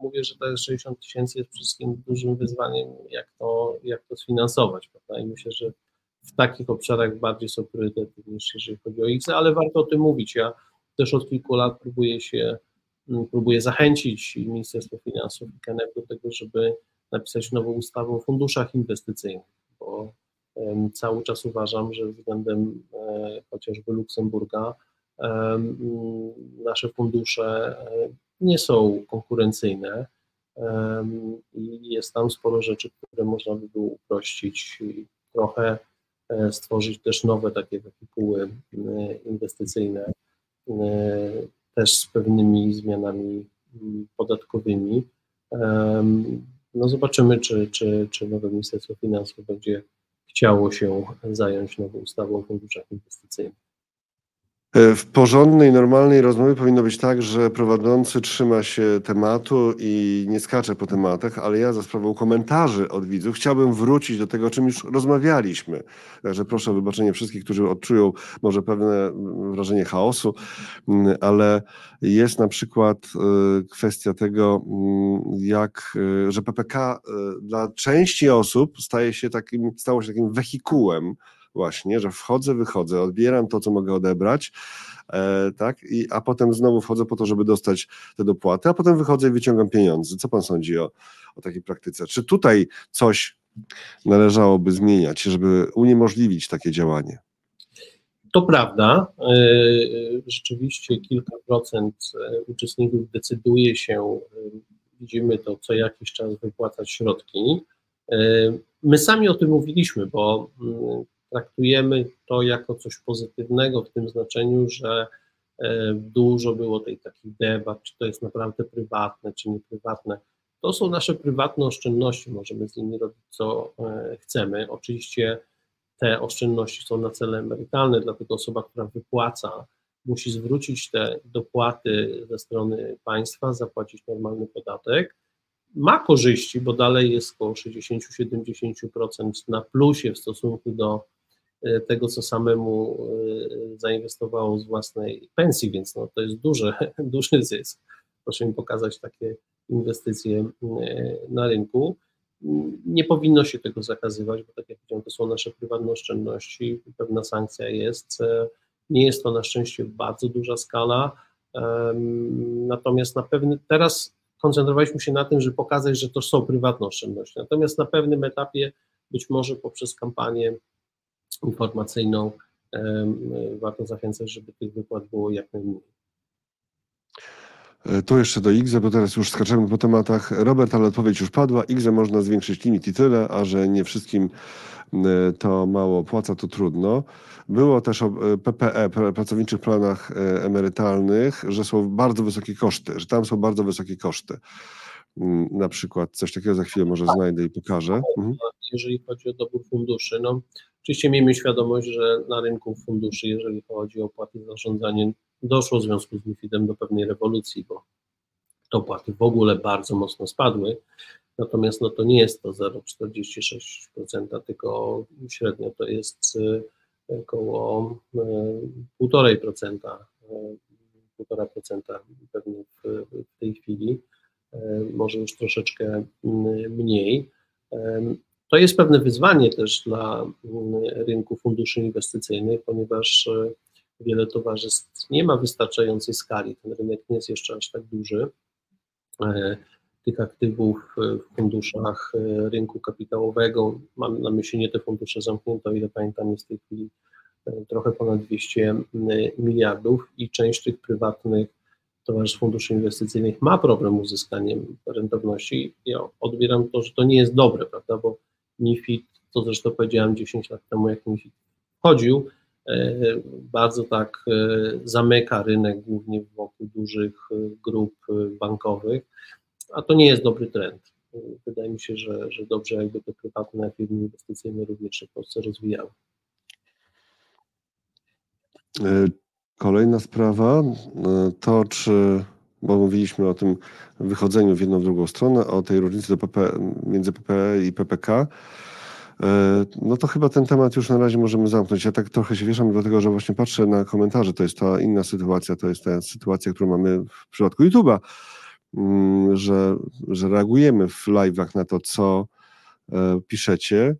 mówię, że to jest 60 tysięcy jest wszystkim dużym wyzwaniem, jak to, jak to sfinansować, prawda? I myślę, że w takich obszarach bardziej są priorytety niż jeżeli chodzi o X, ale warto o tym mówić. Ja też od kilku lat próbuję się, mm, próbuję zachęcić Ministerstwo Finansów i KNF do tego, żeby napisać nową ustawę o funduszach inwestycyjnych, bo cały czas uważam, że względem e, chociażby Luksemburga nasze fundusze e, nie są konkurencyjne i jest tam sporo rzeczy, które można by było uprościć i trochę e, stworzyć też nowe takie wehikuły e, inwestycyjne, e, też z pewnymi zmianami podatkowymi. No zobaczymy, czy, czy, czy nowe Ministerstwo Finansów będzie chciało się zająć nową ustawą o funduszach inwestycyjnych. E, w porządnej, normalnej rozmowie powinno być tak, że prowadzący trzyma się tematu i nie skacze po tematach, ale ja za sprawą komentarzy od widzów chciałbym wrócić do tego, o czym już rozmawialiśmy. Także proszę o wybaczenie wszystkich, którzy odczują może pewne wrażenie chaosu, mm, ale jest na przykład e, kwestia tego, mm, jak, e, że PPK dla części osób staje się takim, stało się takim wehikułem, właśnie, że wchodzę, wychodzę, odbieram to, co mogę odebrać, e, tak, I, a potem znowu wchodzę po to, żeby dostać te dopłaty, a potem wychodzę i wyciągam pieniądze. Co pan sądzi o, o takiej praktyce? Czy tutaj coś należałoby zmieniać, żeby uniemożliwić takie działanie? To prawda. E, rzeczywiście kilka procent e, uczestników decyduje się, e, widzimy to co jakiś czas, wypłacać środki. My sami o tym mówiliśmy, bo mm, traktujemy to jako coś pozytywnego w tym znaczeniu, że e, dużo było tej takich debat, czy to jest naprawdę prywatne, czy nieprywatne. To są nasze prywatne oszczędności, możemy z nimi robić co e, chcemy. Oczywiście te oszczędności są na cele emerytalne, dlatego osoba, która wypłaca, musi zwrócić te dopłaty ze strony państwa, zapłacić normalny podatek. Ma korzyści, bo dalej jest około 60-70% na plusie w stosunku do tego, co samemu e, zainwestowało z własnej pensji, więc no, to jest duży, duży zysk. Proszę mi pokazać takie inwestycje e, na rynku. Nie powinno się tego zakazywać, bo tak jak powiedziałem, to są nasze prywatne oszczędności, pewna sankcja jest. Nie jest to na szczęście bardzo duża skala, natomiast na pewnym, teraz koncentrowaliśmy się na tym, żeby pokazać, że to są prywatne oszczędności. Natomiast na pewnym etapie, być może poprzez kampanię informacyjną warto zachęcać, żeby tych wypłat było jak najmniej. E, tu jeszcze do IGZE, bo teraz już skaczemy po tematach. Robert, ale odpowiedź już padła. IGZE można zwiększyć limit i tyle, a że nie wszystkim e, to mało opłaca, to trudno. Było też o PPE, pracowniczych planach e, emerytalnych, że są bardzo wysokie koszty, że tam są bardzo wysokie koszty. Mm, na przykład coś takiego za chwilę może znajdę i pokażę. Mhm. Jeżeli chodzi o dobór funduszy, no Oczywiście miejmy świadomość, że na rynku funduszy, jeżeli chodzi o opłaty za zarządzanie, doszło w związku z MIFID-em do pewnej rewolucji, bo te opłaty w ogóle bardzo mocno spadły. Natomiast no to nie jest to 0,46%, tylko średnio to jest y, około 1,5% y, 1,5% pewnie w, tej chwili, może już troszeczkę mniej. To jest pewne wyzwanie też dla mm, rynku funduszy inwestycyjnych, ponieważ wiele towarzystw nie ma wystarczającej skali. Ten rynek nie jest jeszcze aż tak duży. Tych aktywów w funduszach rynku kapitałowego, mam na myśli nie te fundusze zamknięte, o ile pamiętam, jest w tej chwili trochę ponad 200 miliardów i część tych prywatnych towarzystw funduszy inwestycyjnych ma problem z uzyskaniem rentowności. Ja odbieram to, że to nie jest dobre, prawda, bo MIFID, to zresztą powiedziałem 10 lat temu, jak MIFID wchodził, e, bardzo tak e, zamyka rynek głównie wokół dużych e, grup bankowych, a to nie jest dobry trend. Wydaje mi się, że, że dobrze jakby te prywatne firmy inwestycyjne również się w Polsce rozwijały. Kolejna sprawa to, czy, bo mówiliśmy o tym wychodzeniu w jedną, w drugą stronę, o tej różnicy do PP, między PPE i PPK, e, no to chyba ten temat już na razie możemy zamknąć. Ja tak trochę się wieszam, dlatego że właśnie patrzę na komentarze, to jest ta inna sytuacja, to jest ta sytuacja, którą mamy w przypadku YouTube'a, mm, że, że reagujemy w live'ach na to, co piszecie.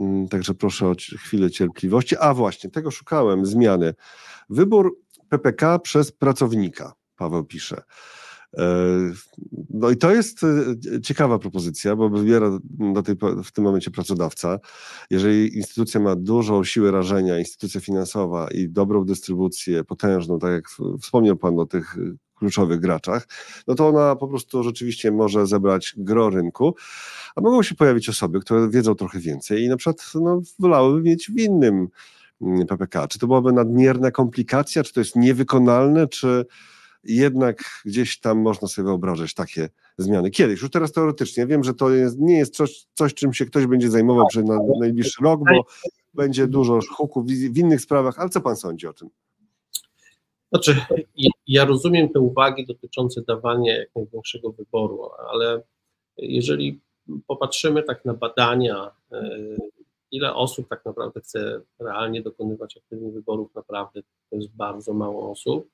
Mm, także proszę o chwilę cierpliwości. A właśnie, tego szukałem, zmiany. Wybór PPK przez pracownika, Paweł pisze. E, no i to jest e, ciekawa propozycja, bo wybiera tej, w tym momencie pracodawca. Jeżeli instytucja ma dużą siłę rażenia, instytucja finansowa i dobrą dystrybucję, potężną, tak jak wspomniał Pan o tych kluczowych graczach, no to ona po prostu rzeczywiście może zebrać gro rynku, a mogą się pojawić osoby, które wiedzą trochę więcej i na przykład no, wolałyby mieć w innym mm, PPK. Czy to byłaby nadmierna komplikacja, czy to jest niewykonalne, czy jednak gdzieś tam można sobie wyobrażać takie zmiany. Kiedyś, już teraz teoretycznie, wiem, że to jest, nie jest coś, coś, czym się ktoś będzie zajmował przez na, najbliższy rok, bo będzie dużo huków w innych sprawach, ale co pan sądzi o tym? Znaczy, ja rozumiem te uwagi dotyczące dawania jak największego wyboru, ale jeżeli popatrzymy tak na badania, e, ile osób tak naprawdę chce realnie dokonywać aktywnych wyborów, naprawdę to jest bardzo mało osób,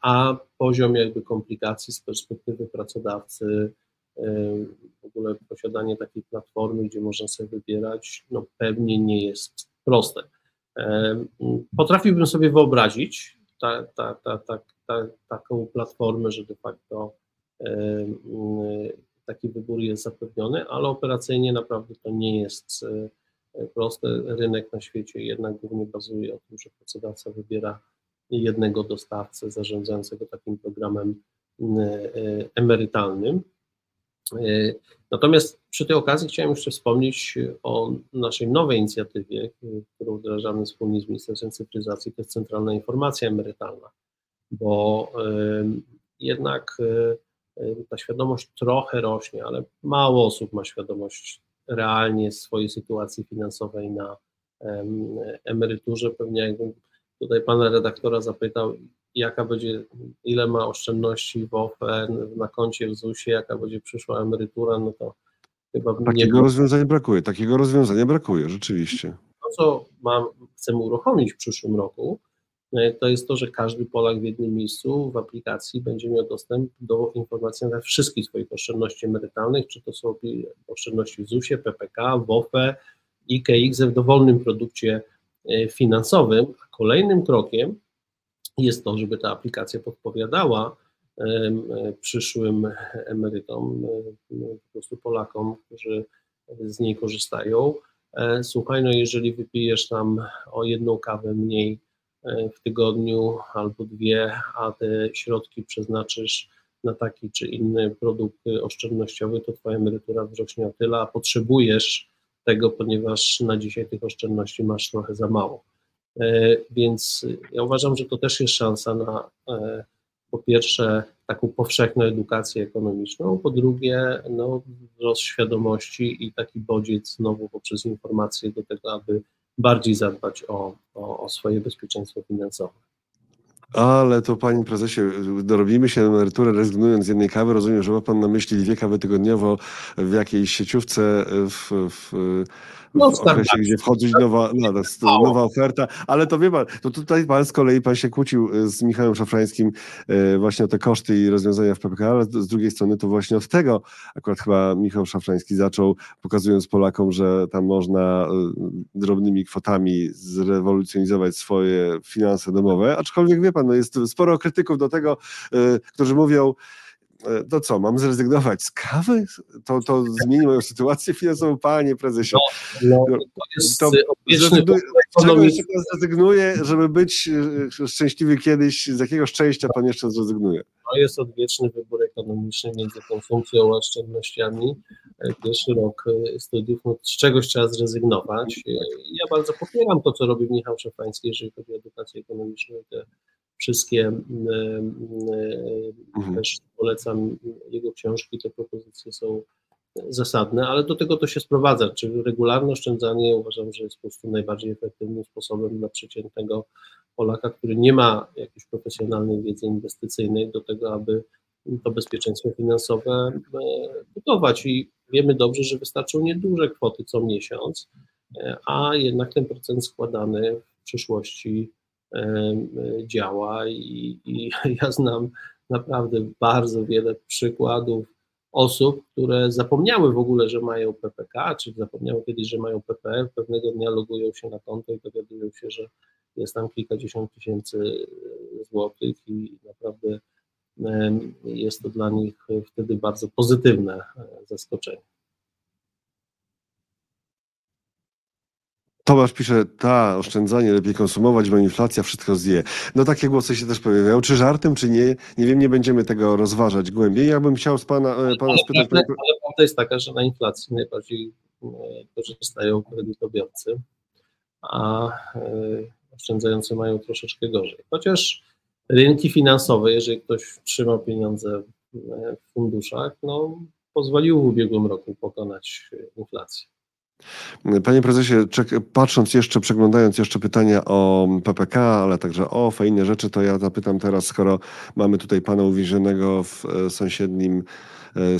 a poziom jakby komplikacji z perspektywy pracodawcy, w ogóle posiadanie takiej platformy, gdzie można sobie wybierać, no pewnie nie jest proste. Potrafiłbym sobie wyobrazić, ta, ta, ta, ta, ta, taką platformę, że de facto taki wybór jest zapewniony, ale operacyjnie naprawdę to nie jest e, proste. Rynek na świecie jednak głównie bazuje o tym, że pracodawca wybiera jednego dostawcę zarządzającego takim programem e, emerytalnym. E, natomiast przy tej okazji chciałem jeszcze wspomnieć o naszej nowej inicjatywie, którą wdrażamy wspólnie z Ministerstwem Cyfryzacji, to jest Centralna Informacja Emerytalna, bo jednak ta świadomość trochę rośnie, ale mało osób ma świadomość realnie swojej sytuacji finansowej na emeryturze. Pewnie jakbym tutaj pana redaktora zapytał, jaka będzie, ile ma oszczędności w OFE, na koncie w ZUS-ie, jaka będzie przyszła emerytura, no to chyba Takiego nie... rozwiązania brakuje, takiego rozwiązania brakuje, rzeczywiście. To, co mam, chcemy uruchomić w przyszłym roku, e, to jest to, że każdy Polak w jednym miejscu w aplikacji będzie miał dostęp do informacji na wszystkich swoich oszczędności emerytalnych, czy to są oszczędności w ZUS-ie, PPK, WOFE, IKX w dowolnym produkcie e, finansowym. A kolejnym krokiem jest to, żeby ta aplikacja podpowiadała przyszłym emerytom, po prostu Polakom, którzy z niej korzystają. E, słuchaj, no jeżeli wypijesz tam o jedną kawę mniej e, w tygodniu albo dwie, a te środki przeznaczysz na taki czy inny produkt oszczędnościowy, to twoja emerytura wzrośnie o tyle, a potrzebujesz tego, ponieważ na dzisiaj tych oszczędności masz trochę za mało. E, więc ja uważam, że to też jest szansa na po pierwsze taką powszechną edukację ekonomiczną, po drugie no, wzrost świadomości i taki bodziec znowu poprzez informacje do tego, aby bardziej zadbać o, o, o swoje bezpieczeństwo finansowe. Ale to panie prezesie, dorobimy się emeryturę rezygnując z jednej kawy. Rozumiem, że ma pan na myśli dwie kawy tygodniowo w jakiejś sieciówce w, w No, w okresie, gdzie wchodzi nowa, no, nowa oferta, ale to wie pan, to tutaj pan z kolei pan się kłócił y, z Michałem Szafrańskim y, właśnie o te koszty i rozwiązania w PPK, ale z drugiej strony to właśnie od tego akurat chyba Michał Szafrański zaczął, pokazując Polakom, że tam można y, drobnymi kwotami zrewolucjonizować swoje finanse domowe, aczkolwiek wie pan, no jest sporo krytyków do tego, którzy mówią, e, to co, mam zrezygnować z kawy? To, to zmieni moją sytuację finansową, panie prezesie. No, No, to jest to odwieczny Zrezygnuj, wybór z czego ekonomiczny. jeszcze pan zrezygnuje, żeby być e, szczęśliwy kiedyś? Z jakiego szczęścia pan jeszcze zrezygnuje? To jest odwieczny wybór ekonomiczny między konsumpcją a oszczędnościami. E, Pierwszy rok e, studiów, no, z czegoś trzeba zrezygnować. E, Ja bardzo popieram to, co robi Michał Szefański, jeżeli chodzi o edukację ekonomiczną i te wszystkie, mm, mm, Mhm. też polecam jego książki, te propozycje są zasadne, ale do tego to się sprowadza, czyli regularne oszczędzanie? Uważam, że jest po prostu najbardziej efektywnym sposobem dla przeciętnego Polaka, który nie ma jakiejś profesjonalnej wiedzy inwestycyjnej do tego, aby to bezpieczeństwo finansowe e, budować. I wiemy dobrze, że wystarczą nieduże kwoty co miesiąc, e, a jednak ten procent składany w przyszłości e, e, działa i, i ja znam naprawdę bardzo wiele przykładów osób, które zapomniały w ogóle, że mają PPK, czy zapomniały kiedyś, że mają PPF, pewnego dnia logują się na konto i dowiadują się, że jest tam kilkadziesiąt tysięcy złotych i naprawdę jest to dla nich wtedy bardzo pozytywne e, zaskoczenie. Tomasz pisze, ta, oszczędzanie, lepiej konsumować, bo inflacja wszystko zje. No takie głosy się też pojawiają. Czy żartem, czy nie? Nie wiem, nie będziemy tego rozważać głębiej. Ja bym chciał z pana, e, pana Ale spytać... prawda, ale prawda jest taka, że na inflacji najbardziej e, korzystają kredytobiorcy, a e, oszczędzający mają troszeczkę gorzej. Chociaż rynki finansowe, jeżeli ktoś trzyma pieniądze w w funduszach, no, pozwoliły w ubiegłym roku pokonać e, inflację. Panie prezesie, patrząc jeszcze, przeglądając jeszcze pytania o PPK, ale także o OFE inne rzeczy, to ja zapytam teraz, skoro mamy tutaj pana uwięzionego w e, sąsiednim, e,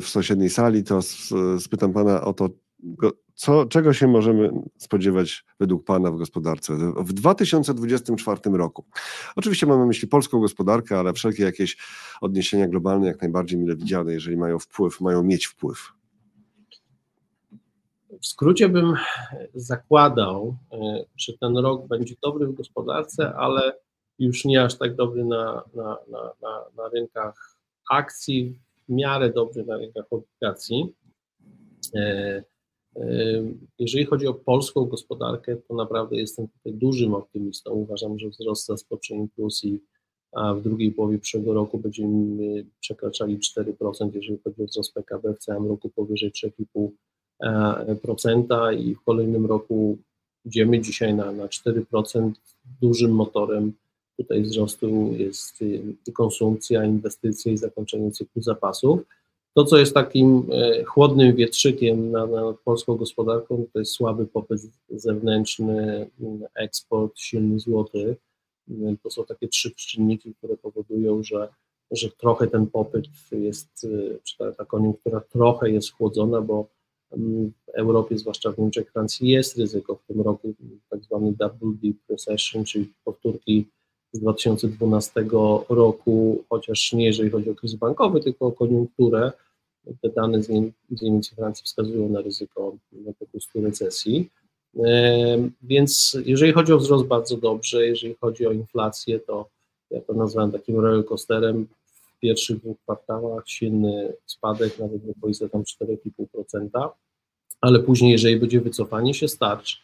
w sąsiedniej sali, to s- spytam pana o to, co, czego się możemy spodziewać według pana w gospodarce w 2024 roku. Oczywiście mamy na myśli polską gospodarkę, ale wszelkie jakieś odniesienia globalne jak najbardziej mile widziane, jeżeli mają wpływ, mają mieć wpływ. W skrócie bym zakładał, e, że ten rok będzie dobry w gospodarce, ale już nie aż tak dobry na, na, na, na, na rynkach akcji, w miarę dobry na rynkach obligacji. E, e, Jeżeli chodzi o polską gospodarkę, to naprawdę jestem tutaj dużym optymistą. Uważam, że wzrost zaskoczy inflacji a w drugiej połowie przyszłego roku będziemy przekraczali 4%, jeżeli chodzi o wzrost PKB, w całym roku powyżej 3,5% e, procenta i w kolejnym roku idziemy dzisiaj na, na 4%. Dużym motorem tutaj wzrostu jest y, konsumpcja, inwestycje i zakończenie cyklu zapasów. To, co jest takim e, chłodnym wietrzykiem na, na polską gospodarką, to jest słaby popyt zewnętrzny, m, eksport, silny złoty. M, To są takie trzy czynniki, które powodują, że, że trochę ten popyt jest, y, czy ta, ta koniunktura trochę jest chłodzona, bo mm, Europie, zwłaszcza w Niemczech, Francji, jest ryzyko w tym roku tak zwany double dip recession, czyli powtórki z 2012 roku, chociaż nie jeżeli chodzi o kryzys bankowy, tylko o koniunkturę. Te dane z, Niem- z Niemiec i Francji wskazują na ryzyko no, po prostu recesji. Więc jeżeli chodzi o wzrost, bardzo dobrze. Jeżeli chodzi o inflację, to ja to nazwałem takim rollercoasterem. Pierwszych dwóch kwartałach silny spadek, nawet w okolicy tam 4,5%, ale później, jeżeli będzie wycofanie się starcz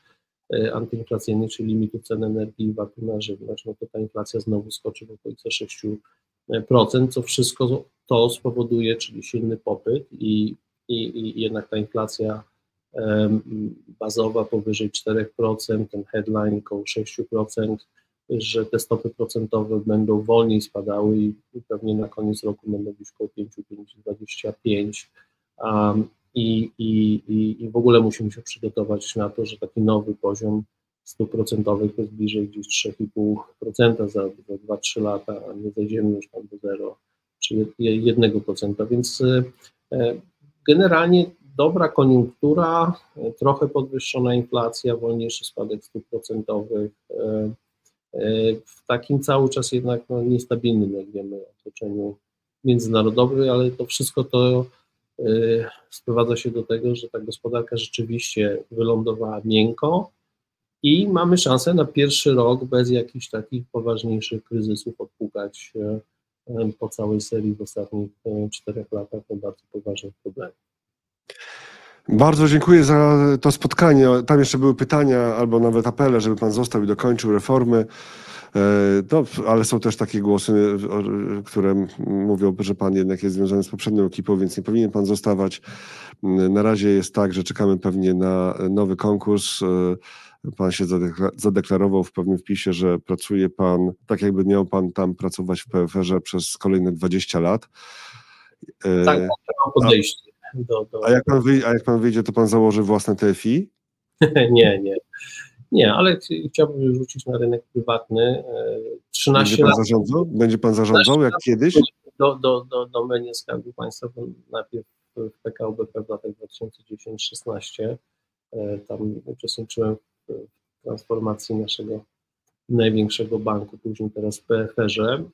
e, antyinflacyjnych, czyli limitu cen energii i VAT na żywność, no to ta inflacja znowu skoczy w okolice 6%, co wszystko to spowoduje, czyli silny popyt i, i, i jednak ta inflacja bazowa powyżej 4%, ten headline około 6%, że te stopy procentowe będą wolniej spadały i pewnie na koniec roku będą być około 5-5,25. Um, i, i, i, I w ogóle musimy się przygotować na to, że taki nowy poziom stóp procentowych to jest bliżej gdzieś 3,5% za, za 2-3 lata, a nie zejdziemy już tam do 0 czy 1%. Więc e, generalnie dobra koniunktura, trochę podwyższona inflacja, wolniejszy spadek stóp procentowych, w takim cały czas jednak no, niestabilnym, jak wiemy, otoczeniu międzynarodowym, ale to wszystko to sprowadza się do tego, że ta gospodarka rzeczywiście wylądowała miękko i mamy szansę na pierwszy rok bez jakichś takich poważniejszych kryzysów odpukać po całej serii w ostatnich czterech latach bardzo poważnych problemów. Bardzo dziękuję za to spotkanie. Tam jeszcze były pytania albo nawet apele, żeby pan został i dokończył reformy. No, ale są też takie głosy, które mówią, że pan jednak jest związany z poprzednią ekipą, więc nie powinien pan zostawać. Na razie jest tak, że czekamy pewnie na nowy konkurs. Pan się zadeklarował w pewnym wpisie, że pracuje pan tak, jakby miał pan tam pracować w PFR-ze przez kolejne 20 lat. Tak, tak mam podejście. Do, do... A, jak pan wyjdzie, a jak pan wyjdzie, to pan założy własne TFI? nie, nie. Nie, ale chciałbym wrócić na rynek prywatny. 13 Będzie pan lat. zarządzał? Będzie pan zarządzał jak kiedyś? Do, do, do domenie Skarbu Państwa, bo najpierw w PKO BP w latach 2010-16. Tam uczestniczyłem w transformacji naszego największego banku, później teraz w PFR-ze.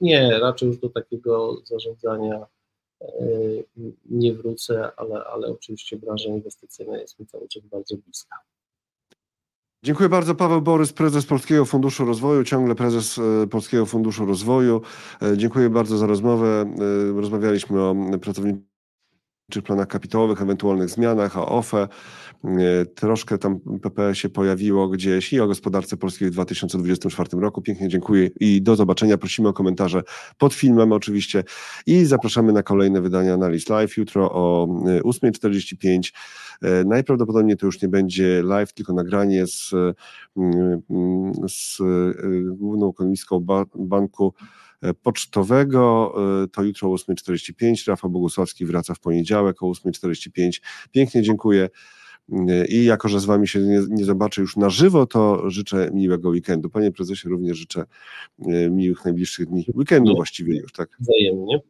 Nie, raczej już do takiego zarządzania nie wrócę, ale, ale oczywiście branża inwestycyjna jest mi cały czas bardzo bliska. Dziękuję bardzo. Paweł Borys, prezes Polskiego Funduszu Rozwoju, ciągle prezes Polskiego Funduszu Rozwoju. Dziękuję bardzo za rozmowę. Rozmawialiśmy o pracowniczych planach kapitałowych, ewentualnych zmianach, o OFE. Troszkę tam PP się pojawiło gdzieś i o gospodarce polskiej w 2024 roku. Pięknie dziękuję i do zobaczenia. Prosimy o komentarze pod filmem oczywiście i zapraszamy na kolejne wydania Analiz Live jutro o 8.45. Najprawdopodobniej to już nie będzie live, tylko nagranie z, z główną ekonomistką banku pocztowego. To jutro o 8.45. Rafał Bogusławski wraca w poniedziałek o 8.45. Pięknie dziękuję. I jako, że z Wami się nie, nie zobaczę już na żywo, to życzę miłego weekendu. Panie prezesie, również życzę miłych najbliższych dni, weekendu właściwie już, tak? Wzajemnie.